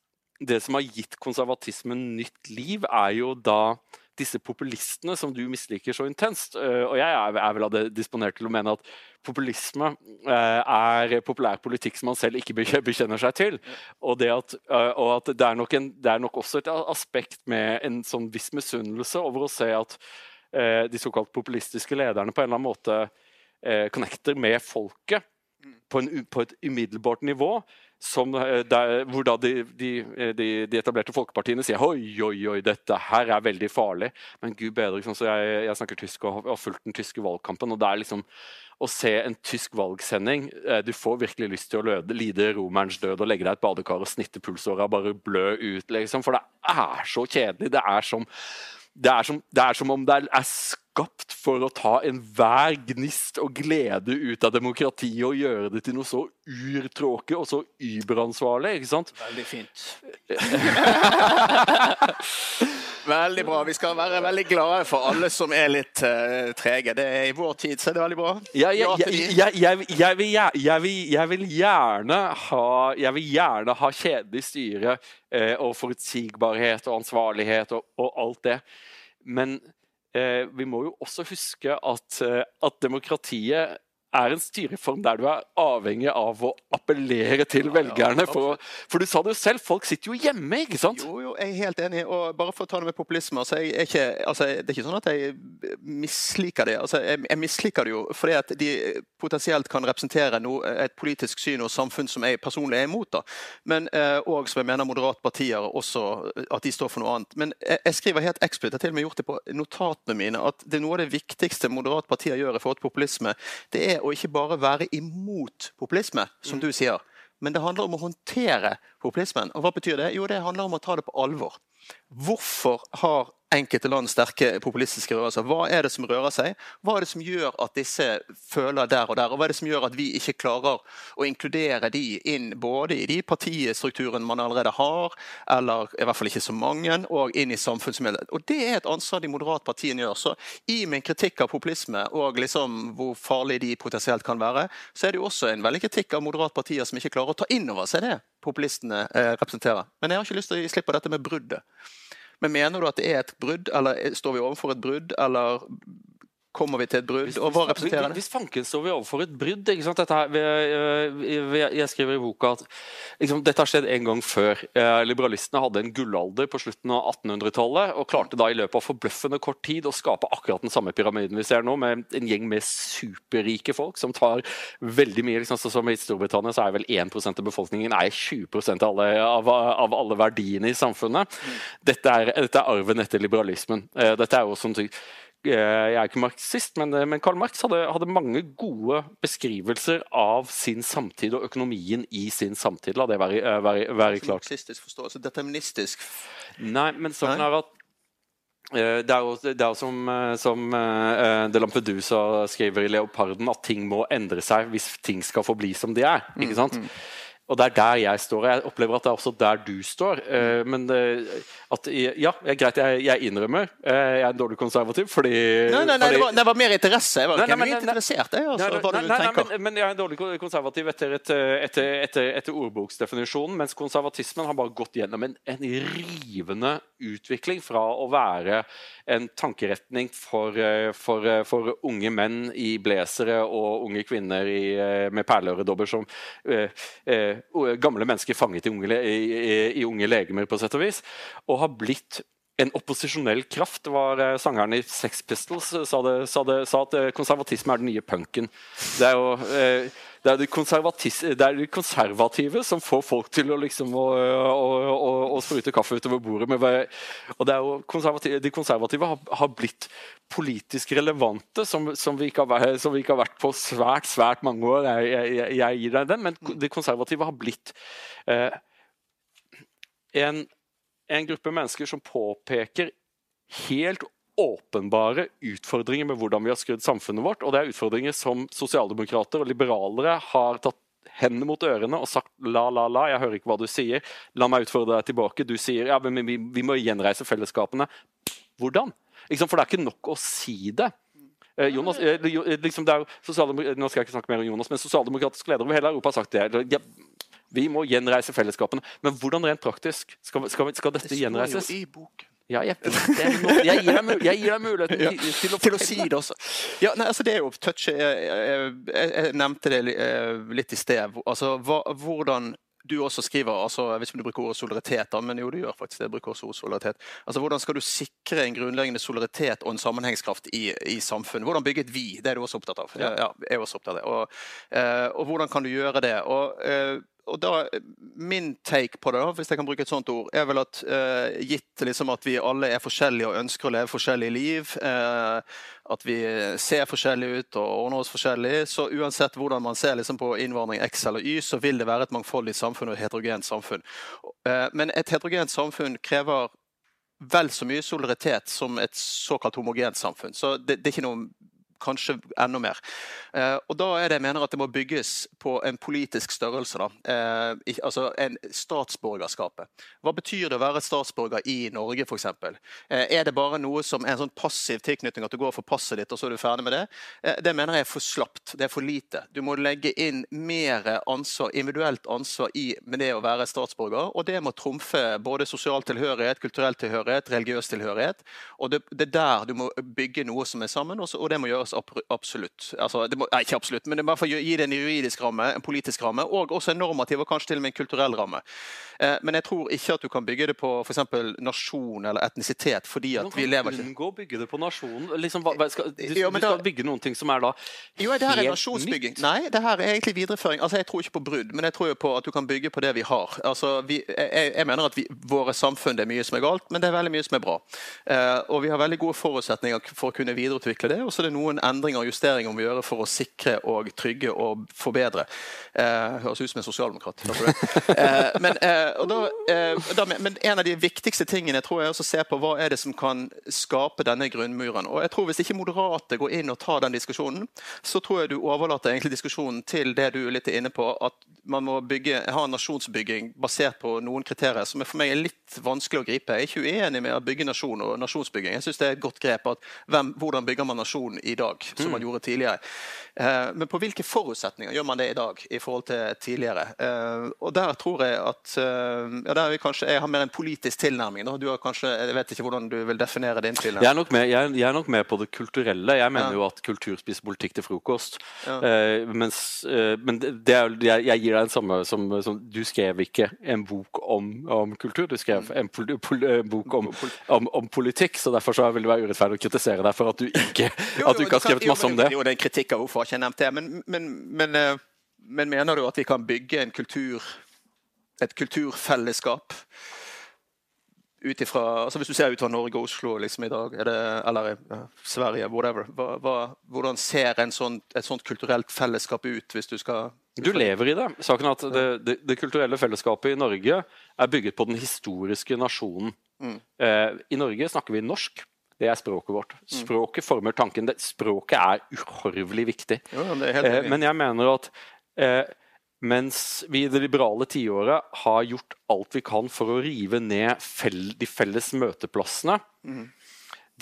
[SPEAKER 4] det som har gitt konservatismen nytt liv, er jo da disse populistene som du misliker så intenst. Eh, og jeg er vel av det disponert til å mene at populisme eh, er populær politikk som man selv ikke bekjenner seg til. Og, det at, eh, og at det, er nok en, det er nok også et aspekt med en sånn viss misunnelse over å se at de såkalt populistiske lederne på en eller annen måte connecter med folket på, en, på et umiddelbart nivå som, eh, der, hvor da de, de, de, de, etablerte folkepartiene sier oi, oi, oi, dette her er veldig farlig. Men gud bedre, liksom, så jeg, jeg, snakker tysk og har fulgt den tyske valgkampen. og det er liksom å se en tysk valgsending eh, Du får virkelig lyst til å løde, lide romerens død og legge deg i et badekar og snitte pulsåra, bare blø ut, liksom. For det er så kjedelig. Det er som, det er som, det er som om det er skapt for å ta enhver gnist og glede ut av demokratiet og gjøre det til noe så urtråke og så überansvarlig. ikke sant?
[SPEAKER 3] Veldig fint. veldig bra. Vi skal være veldig glade for alle som er litt uh, trege. Det er I vår tid så er det veldig bra.
[SPEAKER 4] Jeg, vil, gjerne ha Jeg vil gjerne ha kjedelig styre uh, og forutsigbarhet og ansvarlighet og, og alt det. Men vi må jo også huske at, eh, at demokratiet er en styreform der du er avhengig av å appellere til velgerne. For, for, du sa det jo selv, folk sitter jo hjemme, ikke sant?
[SPEAKER 3] Jo, jo, jeg er helt enig. Og bare for å ta det med populisme altså, er ikke, altså, Det er ikke sånn at jeg misliker det. Altså, jeg, jeg misliker det jo fordi at de potensielt kan representere noe, et politisk syn og samfunn som jeg personlig er imot. da. Men, eh, som jeg mener moderate partier også, at de står for noe annet. Men jeg, jeg skriver helt eksplisitt, jeg har til og med gjort det på notatene mine, at det er noe av det viktigste moderate partier gjør i forhold til populisme. det er å ikke bare være imot populisme, som mm. du sier. Men det handler om å håndtere populismen. Og hva betyr det? Jo, det handler om å ta det på alvor. Hvorfor har enkelte land sterke populistiske rørelser. Hva er det som rører seg? Hva er det som gjør at disse føler der og der? Og hva er det som gjør at vi ikke klarer å inkludere de inn både i de partistrukturene man allerede har, eller i hvert fall ikke så mange, og inn i samfunnsmiddelet. Og det er et ansvar de moderate partiene gjør. Så i min kritikk av populisme og liksom hvor farlig de potensielt kan være, så er det jo også en veldig kritikk av moderate partier som ikke klarer å ta inn over seg det populistene eh, representerer. Men jeg har ikke lyst til å gi slipp på dette med bruddet. Men mener du at det er et brudd, eller står vi overfor et brudd, eller kommer vi til et brudd? og hva representerer det?
[SPEAKER 4] Hvis fanken står vi overfor et brudd. Her, jeg skriver i boka at liksom, dette har skjedd en gang før. Eh, liberalistene hadde en gullalder på slutten av 1800-tallet og klarte da i løpet av forbløffende kort tid å skape akkurat den samme pyramiden vi ser nå, med en gjeng med superrike folk som tar veldig mye. liksom, som I Storbritannia så er vel 1% av befolkningen er 20% av alle, av, av alle verdiene i samfunnet. Dette er, dette er arven etter liberalismen. Eh, dette er jo sånn jeg er ikke marxist, men, men Karl Marx hadde, hadde, mange gode beskrivelser av sin samtid og økonomien i sin samtid. La det være, være, være klart.
[SPEAKER 3] Marxistisk forståelse, deterministisk
[SPEAKER 4] Nei, men saken er at det er jo, det er jo som, som De Lampedusa skriver i 'Leoparden', at ting må endre seg hvis ting skal forbli som de er. ikke sant? Mm, mm. Og det er der jeg står. Jeg opplever at det er også der du står. Uh, men uh, at Ja, er greit, jeg, jeg innrømmer jeg er en dårlig konservativ fordi
[SPEAKER 3] Nei, nei, nei fordi, det, var, det, var, mer interesse. Jeg var ikke nei, interessert i altså, hva du tenker.
[SPEAKER 4] Men, men, jeg er en dårlig konservativ etter, et, etter, etter, etter, ordboksdefinisjonen, mens konservatismen har bare gått gjennom en, en rivende utvikling fra å være en tankeretning for, for, for unge menn i blazere og unge kvinner i, med perleøredobber som gamle mennesker fanget i unge, i, i unge, legemer, på sett og vis, og har blitt en opposisjonell kraft. Var eh, Sangeren i Sex Pistols sa, det, sa, det, sa at eh, konservatisme er den nye punken. Det er jo eh, det er, de det er de konservative som får folk til å liksom å, å, å, å sprute kaffe utover bordet. Med, og det er jo konservative, De konservative har, har blitt politisk relevante, som, som, vi har, som, vi ikke har, vært på svært svært mange år. Jeg, jeg, jeg gir deg den, men de konservative har blitt eh, en, en gruppe mennesker som påpeker helt åpenbare utfordringer med hvordan vi har skrudd samfunnet vårt. Og det er utfordringer som sosialdemokrater og liberalere har tatt hendene mot ørene og sagt la, la, la, jeg hører ikke hva du sier. La meg utfordre deg tilbake. Du sier ja, men vi, vi må gjenreise fellesskapene. Hvordan? For det er ikke nok å si det. Eh, Jonas, eh, liksom det er jo nå skal jeg ikke snakke mer om Jonas, men Sosialdemokratiske ledere over hele Europa har sagt det. Ja, vi må gjenreise fellesskapene. Men hvordan rent praktisk skal, skal, skal dette gjenreises?
[SPEAKER 3] Det står jo i boken.
[SPEAKER 4] Ja, jeg, jeg, gir deg, jeg gir deg muligheten ja, til,
[SPEAKER 3] til, å, til å si det også. Ja, nei, altså det er jo touch jeg, jeg, nevnte det eh, litt i sted. Altså, hva, hvordan du også skriver, altså, jeg vet ikke om du bruker ordet solidaritet, da, men jo, du gjør faktisk det. bruker også ordet solidaritet. Altså, Hvordan skal du sikre en grunnleggende solidaritet og en sammenhengskraft i, i samfunnet? Hvordan bygge et vi? Det er du også opptatt av. Ja, jeg er også opptatt av. Og, uh, og hvordan kan du gjøre det? Og uh, og da, Min take på det, da, hvis jeg kan bruke et sånt ord, er vel at eh, gitt liksom at vi alle er forskjellige og ønsker å leve forskjellige liv, eh, at vi ser forskjellige ut og ordner oss forskjellig, så uansett hvordan man ser liksom på innvandring X eller Y, så vil det være et mangfoldig samfunn og et heterogent samfunn. Eh, men et heterogent samfunn krever vel så mye solidaritet som et såkalt homogent samfunn. Så det, det er ikke noe kanskje enda mer. Eh, og Da er det jeg mener at det må bygges på en politisk størrelse. da, eh, altså en Statsborgerskapet. Hva betyr det å være statsborger i Norge f.eks.? Eh, er det bare noe som er en sånn passiv tilknytning, at du går for passet ditt og så er du ferdig med det? Det mener jeg er for slapt. Det er for lite. Du må legge inn mer ansvar, individuelt ansvar i med det å være statsborger, og det må trumfe både sosial tilhørighet, kulturell tilhørighet, religiøs tilhørighet. og Det, det er der du må bygge noe som er sammen, og det må gjøres absolutt. Altså, må, nei, ikke absolutt, men det må gi det en juridisk ramme, en politisk ramme, og også en normativ og kanskje til og med en kulturell ramme. Eh, men jeg tror ikke at du kan bygge det på f.eks. nasjon eller etnisitet. fordi at vi lever
[SPEAKER 4] ikke unngå å bygge det på nasjon? Liksom, du, du skal bygge noen ting som er da
[SPEAKER 3] jo, det her er nasjonsbygging. Nei, det her er egentlig videreføring. Altså, Jeg tror ikke på brudd, men jeg tror jo på at du kan bygge på det vi har. Altså, vi, jeg, jeg, mener at vi, våre samfunn det er mye som er galt, men det er veldig mye som er bra. Eh, og vi har veldig gode forutsetninger for å kunne videreutvikle det. Og så er det noen endringer og justeringer vi må gjøre for å sikre og trygge og forbedre. Eh, høres ut som en sosialdemokrat. eh, men, eh, da, eh, da, men, en av de viktigste tingene tror jeg er å se på hva er det som kan skape denne grunnmuren. Og jeg tror Hvis ikke moderate går inn og tar den diskusjonen, så tror jeg du overlater egentlig diskusjonen til det du er litt inne på, at man må bygge, ha en nasjonsbygging basert på noen kriterier som er for meg er litt vanskelig å gripe. Jeg er ikke uenig med å bygge nasjon og nasjonsbygging. Jeg synes det er et godt grep at hvem, hvordan bygger man nasjon i dag, som man mm. gjorde tidligere. Eh, men på hvilke forutsetninger gjør man det i dag i forhold til tidligere? Eh, og der tror jeg at eh, ja, der kanskje, Jeg har mer en politisk tilnærming. Du har kanskje, Jeg vet ikke hvordan du vil definere din tilnærming.
[SPEAKER 4] Jeg er nok med, jeg, jeg er nok med på det kulturelle. Jeg mener ja. jo at kultur spiser politikk til frokost. Ja. Mens, men det er, jeg, jeg, gir deg den samme som, som, Du skrev ikke en bok om, om kultur, du skrev en, pol, pol, bok om, om, om, politikk. så Derfor så vil det være urettferdig å kritisere deg for at du ikke, at du ikke har skrevet masse om det.
[SPEAKER 3] Jo, det er en kritikk av hvorfor har ikke nevnt det. Men, men, men, eh, men, mener du at vi kan bygge en kultur, et kulturfellesskap ut ifra, altså Hvis du ser ut fra Norge og Oslo liksom i dag, det, eller Sverige, whatever, hva, hva, hvordan ser sånn, et sånt kulturelt fellesskap ut? hvis Du skal...
[SPEAKER 4] Du lever i det. Saken er at det, det, det, kulturelle fellesskapet i Norge er bygget på den historiske nasjonen. Mm. Eh, I Norge snakker vi norsk. Det er språket vårt. Mm. Språket former tanken. språket er uhorvelig viktig.
[SPEAKER 3] Jo, eh,
[SPEAKER 4] men jeg mener at mens vi i det liberale tiåret har gjort alt vi kan for å rive ned fell, de felles møteplassene. Mm.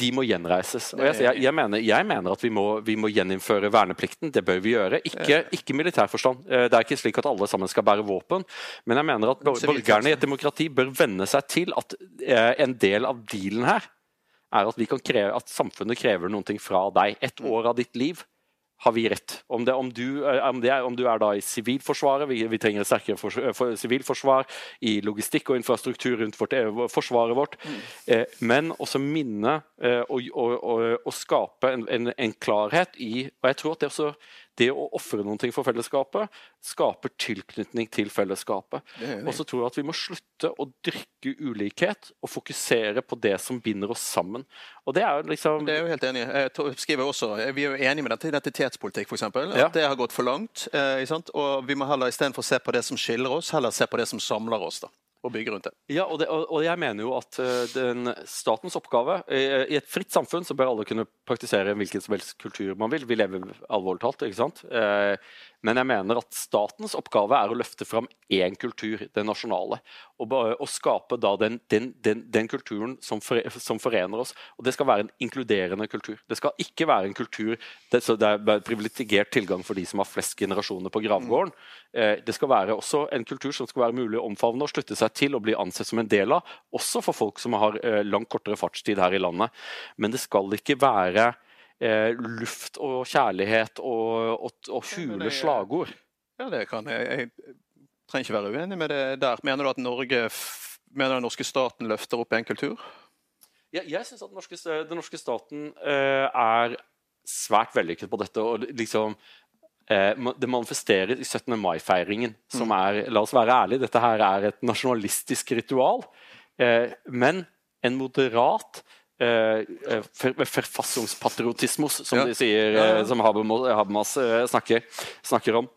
[SPEAKER 4] De må gjenreises. Og jeg, jeg, jeg, mener, jeg mener, at vi må, vi må, gjeninnføre verneplikten. Det bør vi gjøre. Ikke, ikke militær forstand. det er ikke slik at alle sammen skal bære våpen. Men jeg mener at borgerne i et demokrati bør venne seg til at eh, en del av dealen her er at, kreve, at samfunnet krever noe fra deg. Et mm. år av ditt liv har vi rett. Om, det, om, du, eh, om, er, om, du, er, da i Sivilforsvaret, vi, vi trenger et sterkere for, eh, for, sivilforsvar, i logistikk og infrastruktur rundt vårt, eh, forsvaret vårt, mm. eh, men også minne eh, og, og, og, og, skape en, en, en, klarhet i Og jeg tror at det også det å ofre noe for fellesskapet skaper tilknytning til fellesskapet. Og så tror jeg at vi må slutte å dyrke ulikhet og fokusere på det som binder oss sammen. Og Det er jo liksom...
[SPEAKER 3] Det er jo helt enig. Jeg skriver også, Vi er jo enige med dette identitetspolitikk, f.eks. At ja. det har gått for langt. Eh, og Vi må heller istedenfor se på det som skiller oss, heller se på det som samler oss. da og bygge rundt det.
[SPEAKER 4] Ja, og, det, og, jeg mener jo at uh, den, statens oppgave I, I et fritt samfunn så bør alle kunne praktisere hvilken som helst kultur man vil. Vi lever alvorlig talt, ikke sant? Uh, men jeg mener at statens oppgave er å løfte fram én kultur, den nasjonale. Og, og skape da den, den, den, den kulturen som, for, som, forener oss. Og det skal være en inkluderende kultur. Det skal ikke være en kultur det, det er privilegert tilgang for de som har flest generasjoner på gravgården. Eh, det skal være også en kultur som skal være mulig å omfavne og slutte seg til og bli ansett som en del av. Også for folk som har eh, langt kortere fartstid her i landet. Men det skal ikke være eh, luft og kjærlighet og, og, og hule slagord.
[SPEAKER 3] Ja, det kan jeg. Jeg trenger ikke være uenig med det der. Mener du at Norge, mener den norske staten løfter opp en kultur?
[SPEAKER 4] Ja, jeg syns at den norske, den norske staten eh, er svært vellykket på dette. og liksom det manifesterer i 17. mai-feiringen, som er La oss være ærlige, dette her er et nasjonalistisk ritual. Eh, men en moderat eh, forfassungspatriotismus, som ja. de sier. Eh, som Habermas eh, snakker, snakker, om.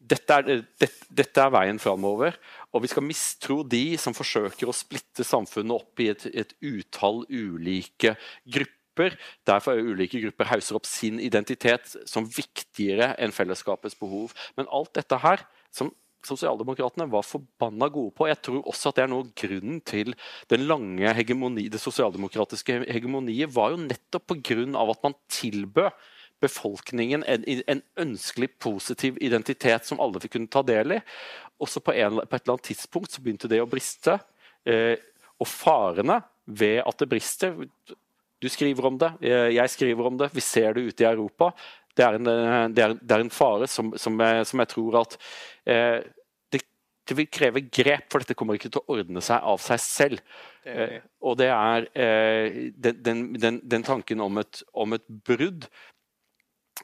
[SPEAKER 4] Dette er, det, dette er veien framover. Og vi skal mistro de som forsøker å splitte samfunnet opp i et, et utall ulike grupper. Derfor er ulike grupper hauser opp sin identitet som viktigere enn fellesskapets behov. Men alt dette her, som sosialdemokratene var forbanna gode på. Jeg tror også at det er noe grunnen til den lange hegemoni, det sosialdemokratiske hegemoniet, var jo nettopp pga. at man tilbød befolkningen en, en, ønskelig positiv identitet som alle kunne ta del i. Også på, en, på et eller annet tidspunkt så begynte det å briste. Eh, og farene ved at det brister Du skriver om det, eh, jeg skriver om det, vi ser det ute i Europa det er en, eh, det er, det er en fare som, som, jeg, som, jeg, tror at eh, det, det, vil kreve grep, for dette kommer ikke til å ordne seg av seg selv. Eh, og det er eh, den, den, den, tanken om et, om et brudd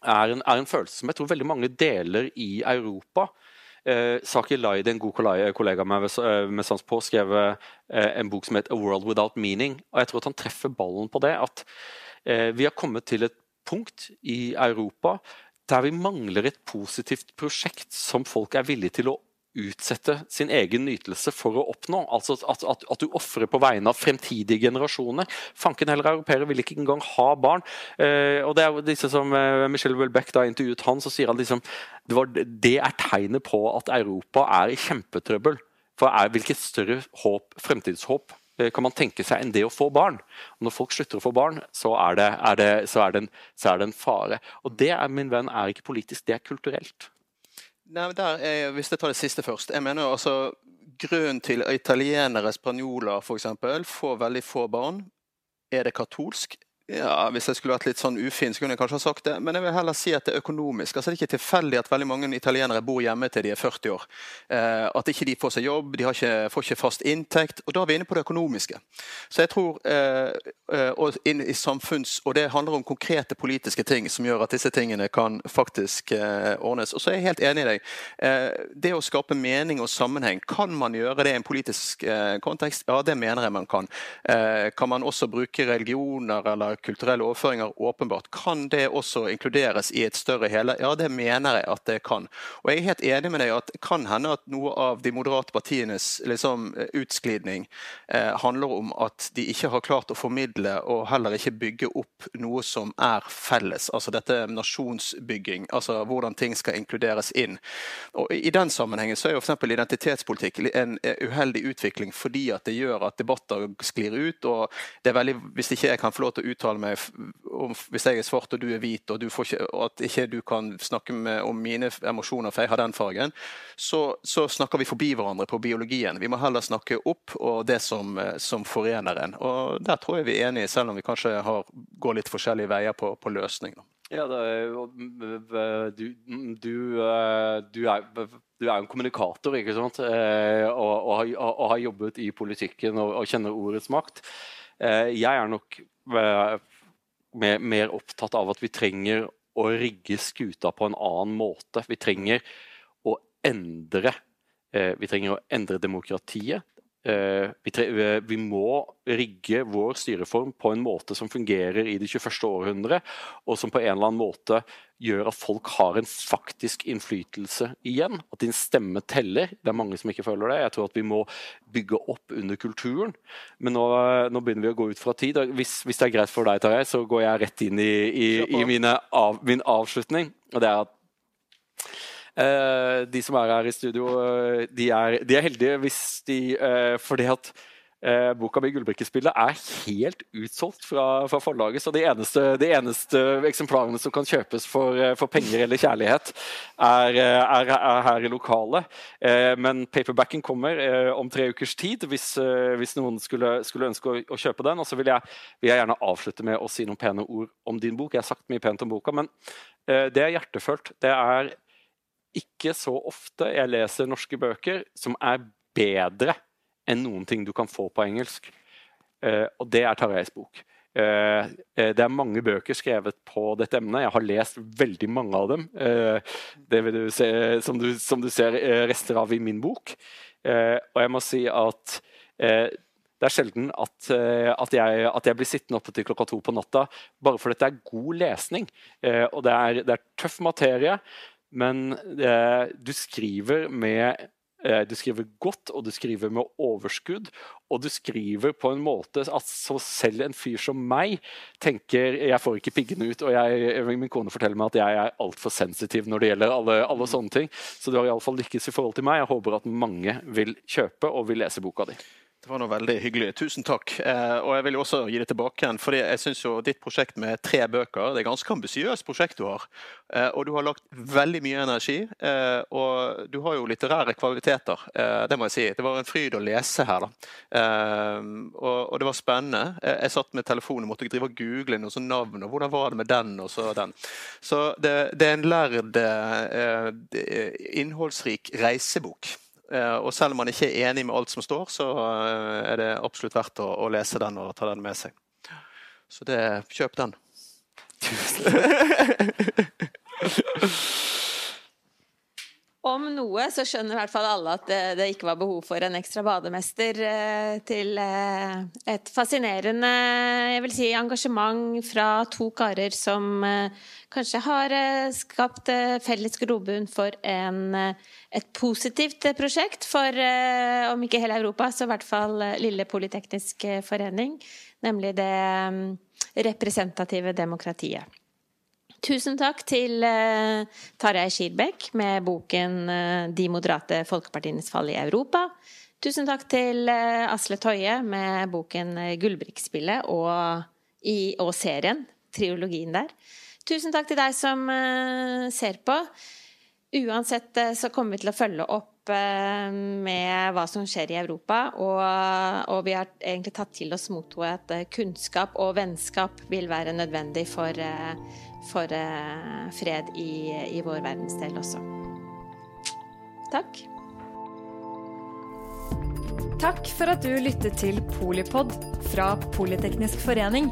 [SPEAKER 4] er en, er en, følelse som jeg tror veldig mange deler i Europa. Eh, Saki Laidi, en god kollega med, eh, med sans på, skrev eh, en bok som heter 'A World Without Meaning'. og Jeg tror at han treffer ballen på det. At eh, vi har kommet til et punkt i Europa der vi mangler et positivt prosjekt som folk er villige til å utsette sin egen nytelse for å oppnå. Altså At, at, at du ofrer på vegne av fremtidige generasjoner. Fanken heller europeere vil ikke engang ha barn. Eh, og det er disse som eh, Michelle Welbeck da intervjuet han, så sier han liksom det, var, det er tegnet på at Europa er i kjempetrøbbel. For er, hvilket større håp, fremtidshåp Eh, kan man tenke seg enn det å få barn. Og når folk slutter å få barn, så er det, er det, så er det, en, så er det en, fare. Og det min venn, er ikke politisk, det er kulturelt.
[SPEAKER 3] Nei, er, hvis jeg tar det siste først. jeg mener altså Grunnen til italienere, spanjoler f.eks., får veldig få barn, er det katolsk? Ja, Hvis jeg skulle vært litt sånn ufin, så kunne jeg kanskje ha sagt det. Men jeg vil heller si at det er økonomisk. Altså, det er ikke tilfeldig at veldig mange italienere bor hjemme til de er 40 år. Eh, at ikke de får seg jobb, de ikke, får ikke fast inntekt. Og da er vi inne på det økonomiske. Så jeg tror, eh, eh, og samfunns, og det handler om konkrete politiske ting som gjør at disse tingene kan faktisk eh, ordnes. Og så er jeg helt enig i deg. Eh, det å skape mening og sammenheng, kan man gjøre det i en politisk eh, kontekst? Ja, det mener jeg man kan. kan man også bruke religioner eller kulturelle overføringer, åpenbart. Kan det også inkluderes i et større hele? Ja, det mener jeg at det kan. Og jeg er helt enig med deg at det kan hende at noe av de moderate partienes liksom, utsklidning eh, handler om at de ikke har klart å formidle og heller ikke bygge opp noe som er felles. Altså dette nasjonsbygging, altså hvordan ting skal inkluderes inn. Og I den sammenhengen så er jo f.eks. identitetspolitikk en uheldig utvikling fordi at det gjør at debatter sklir ut. og det er veldig, Hvis ikke jeg kan få lov til å uttale uttale meg om hvis jeg er svart og du er hvit, og, du ikke, og at ikke du kan snakke med, om mine emosjoner for jeg har den fargen, så, så, snakker vi forbi hverandre på biologien. Vi må heller snakke opp og det som, som forener en. Og Der tror jeg vi er enige, selv om vi kanskje har, går litt forskjellige veier på, på løsning.
[SPEAKER 4] Ja, er, du, du, du, er, du er en kommunikator, ikke sant? Eh, og, og, og, og har jobbet i politikken og, og kjenner ordets makt. Eh, jeg er nok mer, mer opptatt av at vi trenger å rigge skuta på en annen måte. Vi trenger å endre, eh, vi trenger å endre demokratiet. Eh, vi, eh, vi, må rigge vår styreform på en måte som fungerer i det 21. århundre, og som på en eller annen måte gjør at folk har en faktisk innflytelse igjen. At din stemme teller. Det er mange som ikke føler det. Jeg tror at vi må bygge opp under kulturen. Men nå, nå begynner vi å gå ut fra tid. Hvis, hvis det er greit for deg, Tarjei, så går jeg rett inn i, i, i av, min avslutning. Og det er at de som er her i studio, eh, de er, de er heldige hvis de eh, Fordi at Eh, boka mi 'Gullbrikkespillet' er helt utsolgt fra, fra forlaget. Så de eneste, de eneste, eksemplarene som kan kjøpes for, for penger eller kjærlighet, er, er, er, her i lokalet. Eh, men paperbacken kommer eh, om tre ukers tid, hvis, hvis noen skulle, skulle ønske å, å, kjøpe den. Og så vil jeg, vil jeg, gjerne avslutte med å si noen pene ord om din bok. Jeg har sagt mye pent om boka, men det er hjertefølt. Det er ikke så ofte jeg leser norske bøker som er bedre enn noen ting du kan få på engelsk. Uh, og det er Tarjeis bok. Uh, det er mange bøker skrevet på dette emnet. Jeg har lest veldig mange av dem. Uh, det du se, som, du, som du ser rester av i min bok. og jeg må si at det er sjelden at, at, jeg, at, jeg, blir sittende oppe til klokka to på natta bare fordi det er god lesning. og det er, det er tøff materie. Men eh, du skriver med eh, du skriver godt, og du skriver med overskudd. Og du skriver på en måte at så selv en fyr som meg tenker Jeg får ikke piggene ut, og jeg, min kone forteller meg at jeg er altfor sensitiv når det gjelder alle, alle sånne ting. Så du har iallfall lykkes i forhold til meg. Jeg håper at mange vil kjøpe og vil lese boka di.
[SPEAKER 3] Det var noe veldig hyggelig. Tusen takk. Eh, og jeg vil også gi det tilbake igjen, fordi jeg syns jo ditt prosjekt med tre bøker det er ganske ambisiøst prosjekt du har. Eh, og du har lagt veldig mye energi. Eh, og du har jo litterære kvaliteter, det må jeg si. Det var en fryd å lese her, da. Og, det var spennende. Jeg satt med telefonen og måtte drive og google noen sånne navn, og hvordan var det med den og så den. Så det, det er en lærd, innholdsrik reisebok. Eh, og selv om man ikke er enig med alt som står, så eh, er det absolutt verdt å, å lese den og ta den med seg. Så det, kjøp den.
[SPEAKER 2] Om noe så skjønner i hvert fall alle at det, det ikke var behov for en ekstra bademester eh, til eh, et fascinerende jeg vil si, engasjement fra to karer som eh, kanskje har skapt felles grobunn for en, et positivt prosjekt for, om ikke hele Europa, så i hvert fall Lille Politeknisk forening, nemlig det representative demokratiet. Tusen takk til uh, Tarjei Skirbekk med boken uh, 'De moderate folkepartienes fall i Europa'. Tusen takk til uh, Asle Toje med boken 'Gullbrikkspillet' og, og, serien, triologien der. Tusen takk til deg som ser på. Uansett så kommer vi til å følge opp med hva som skjer i Europa. Og, og vi har egentlig tatt til oss mottoet at eh, kunnskap og vennskap vil være nødvendig for, eh, for fred i, i vår verdensdel også. Takk.
[SPEAKER 1] Takk for at du lyttet til Polipod fra Politeknisk forening.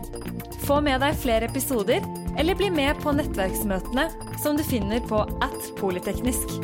[SPEAKER 1] Få med deg flere episoder, eller bli med på nettverksmøtene som du finner på at polyteknisk.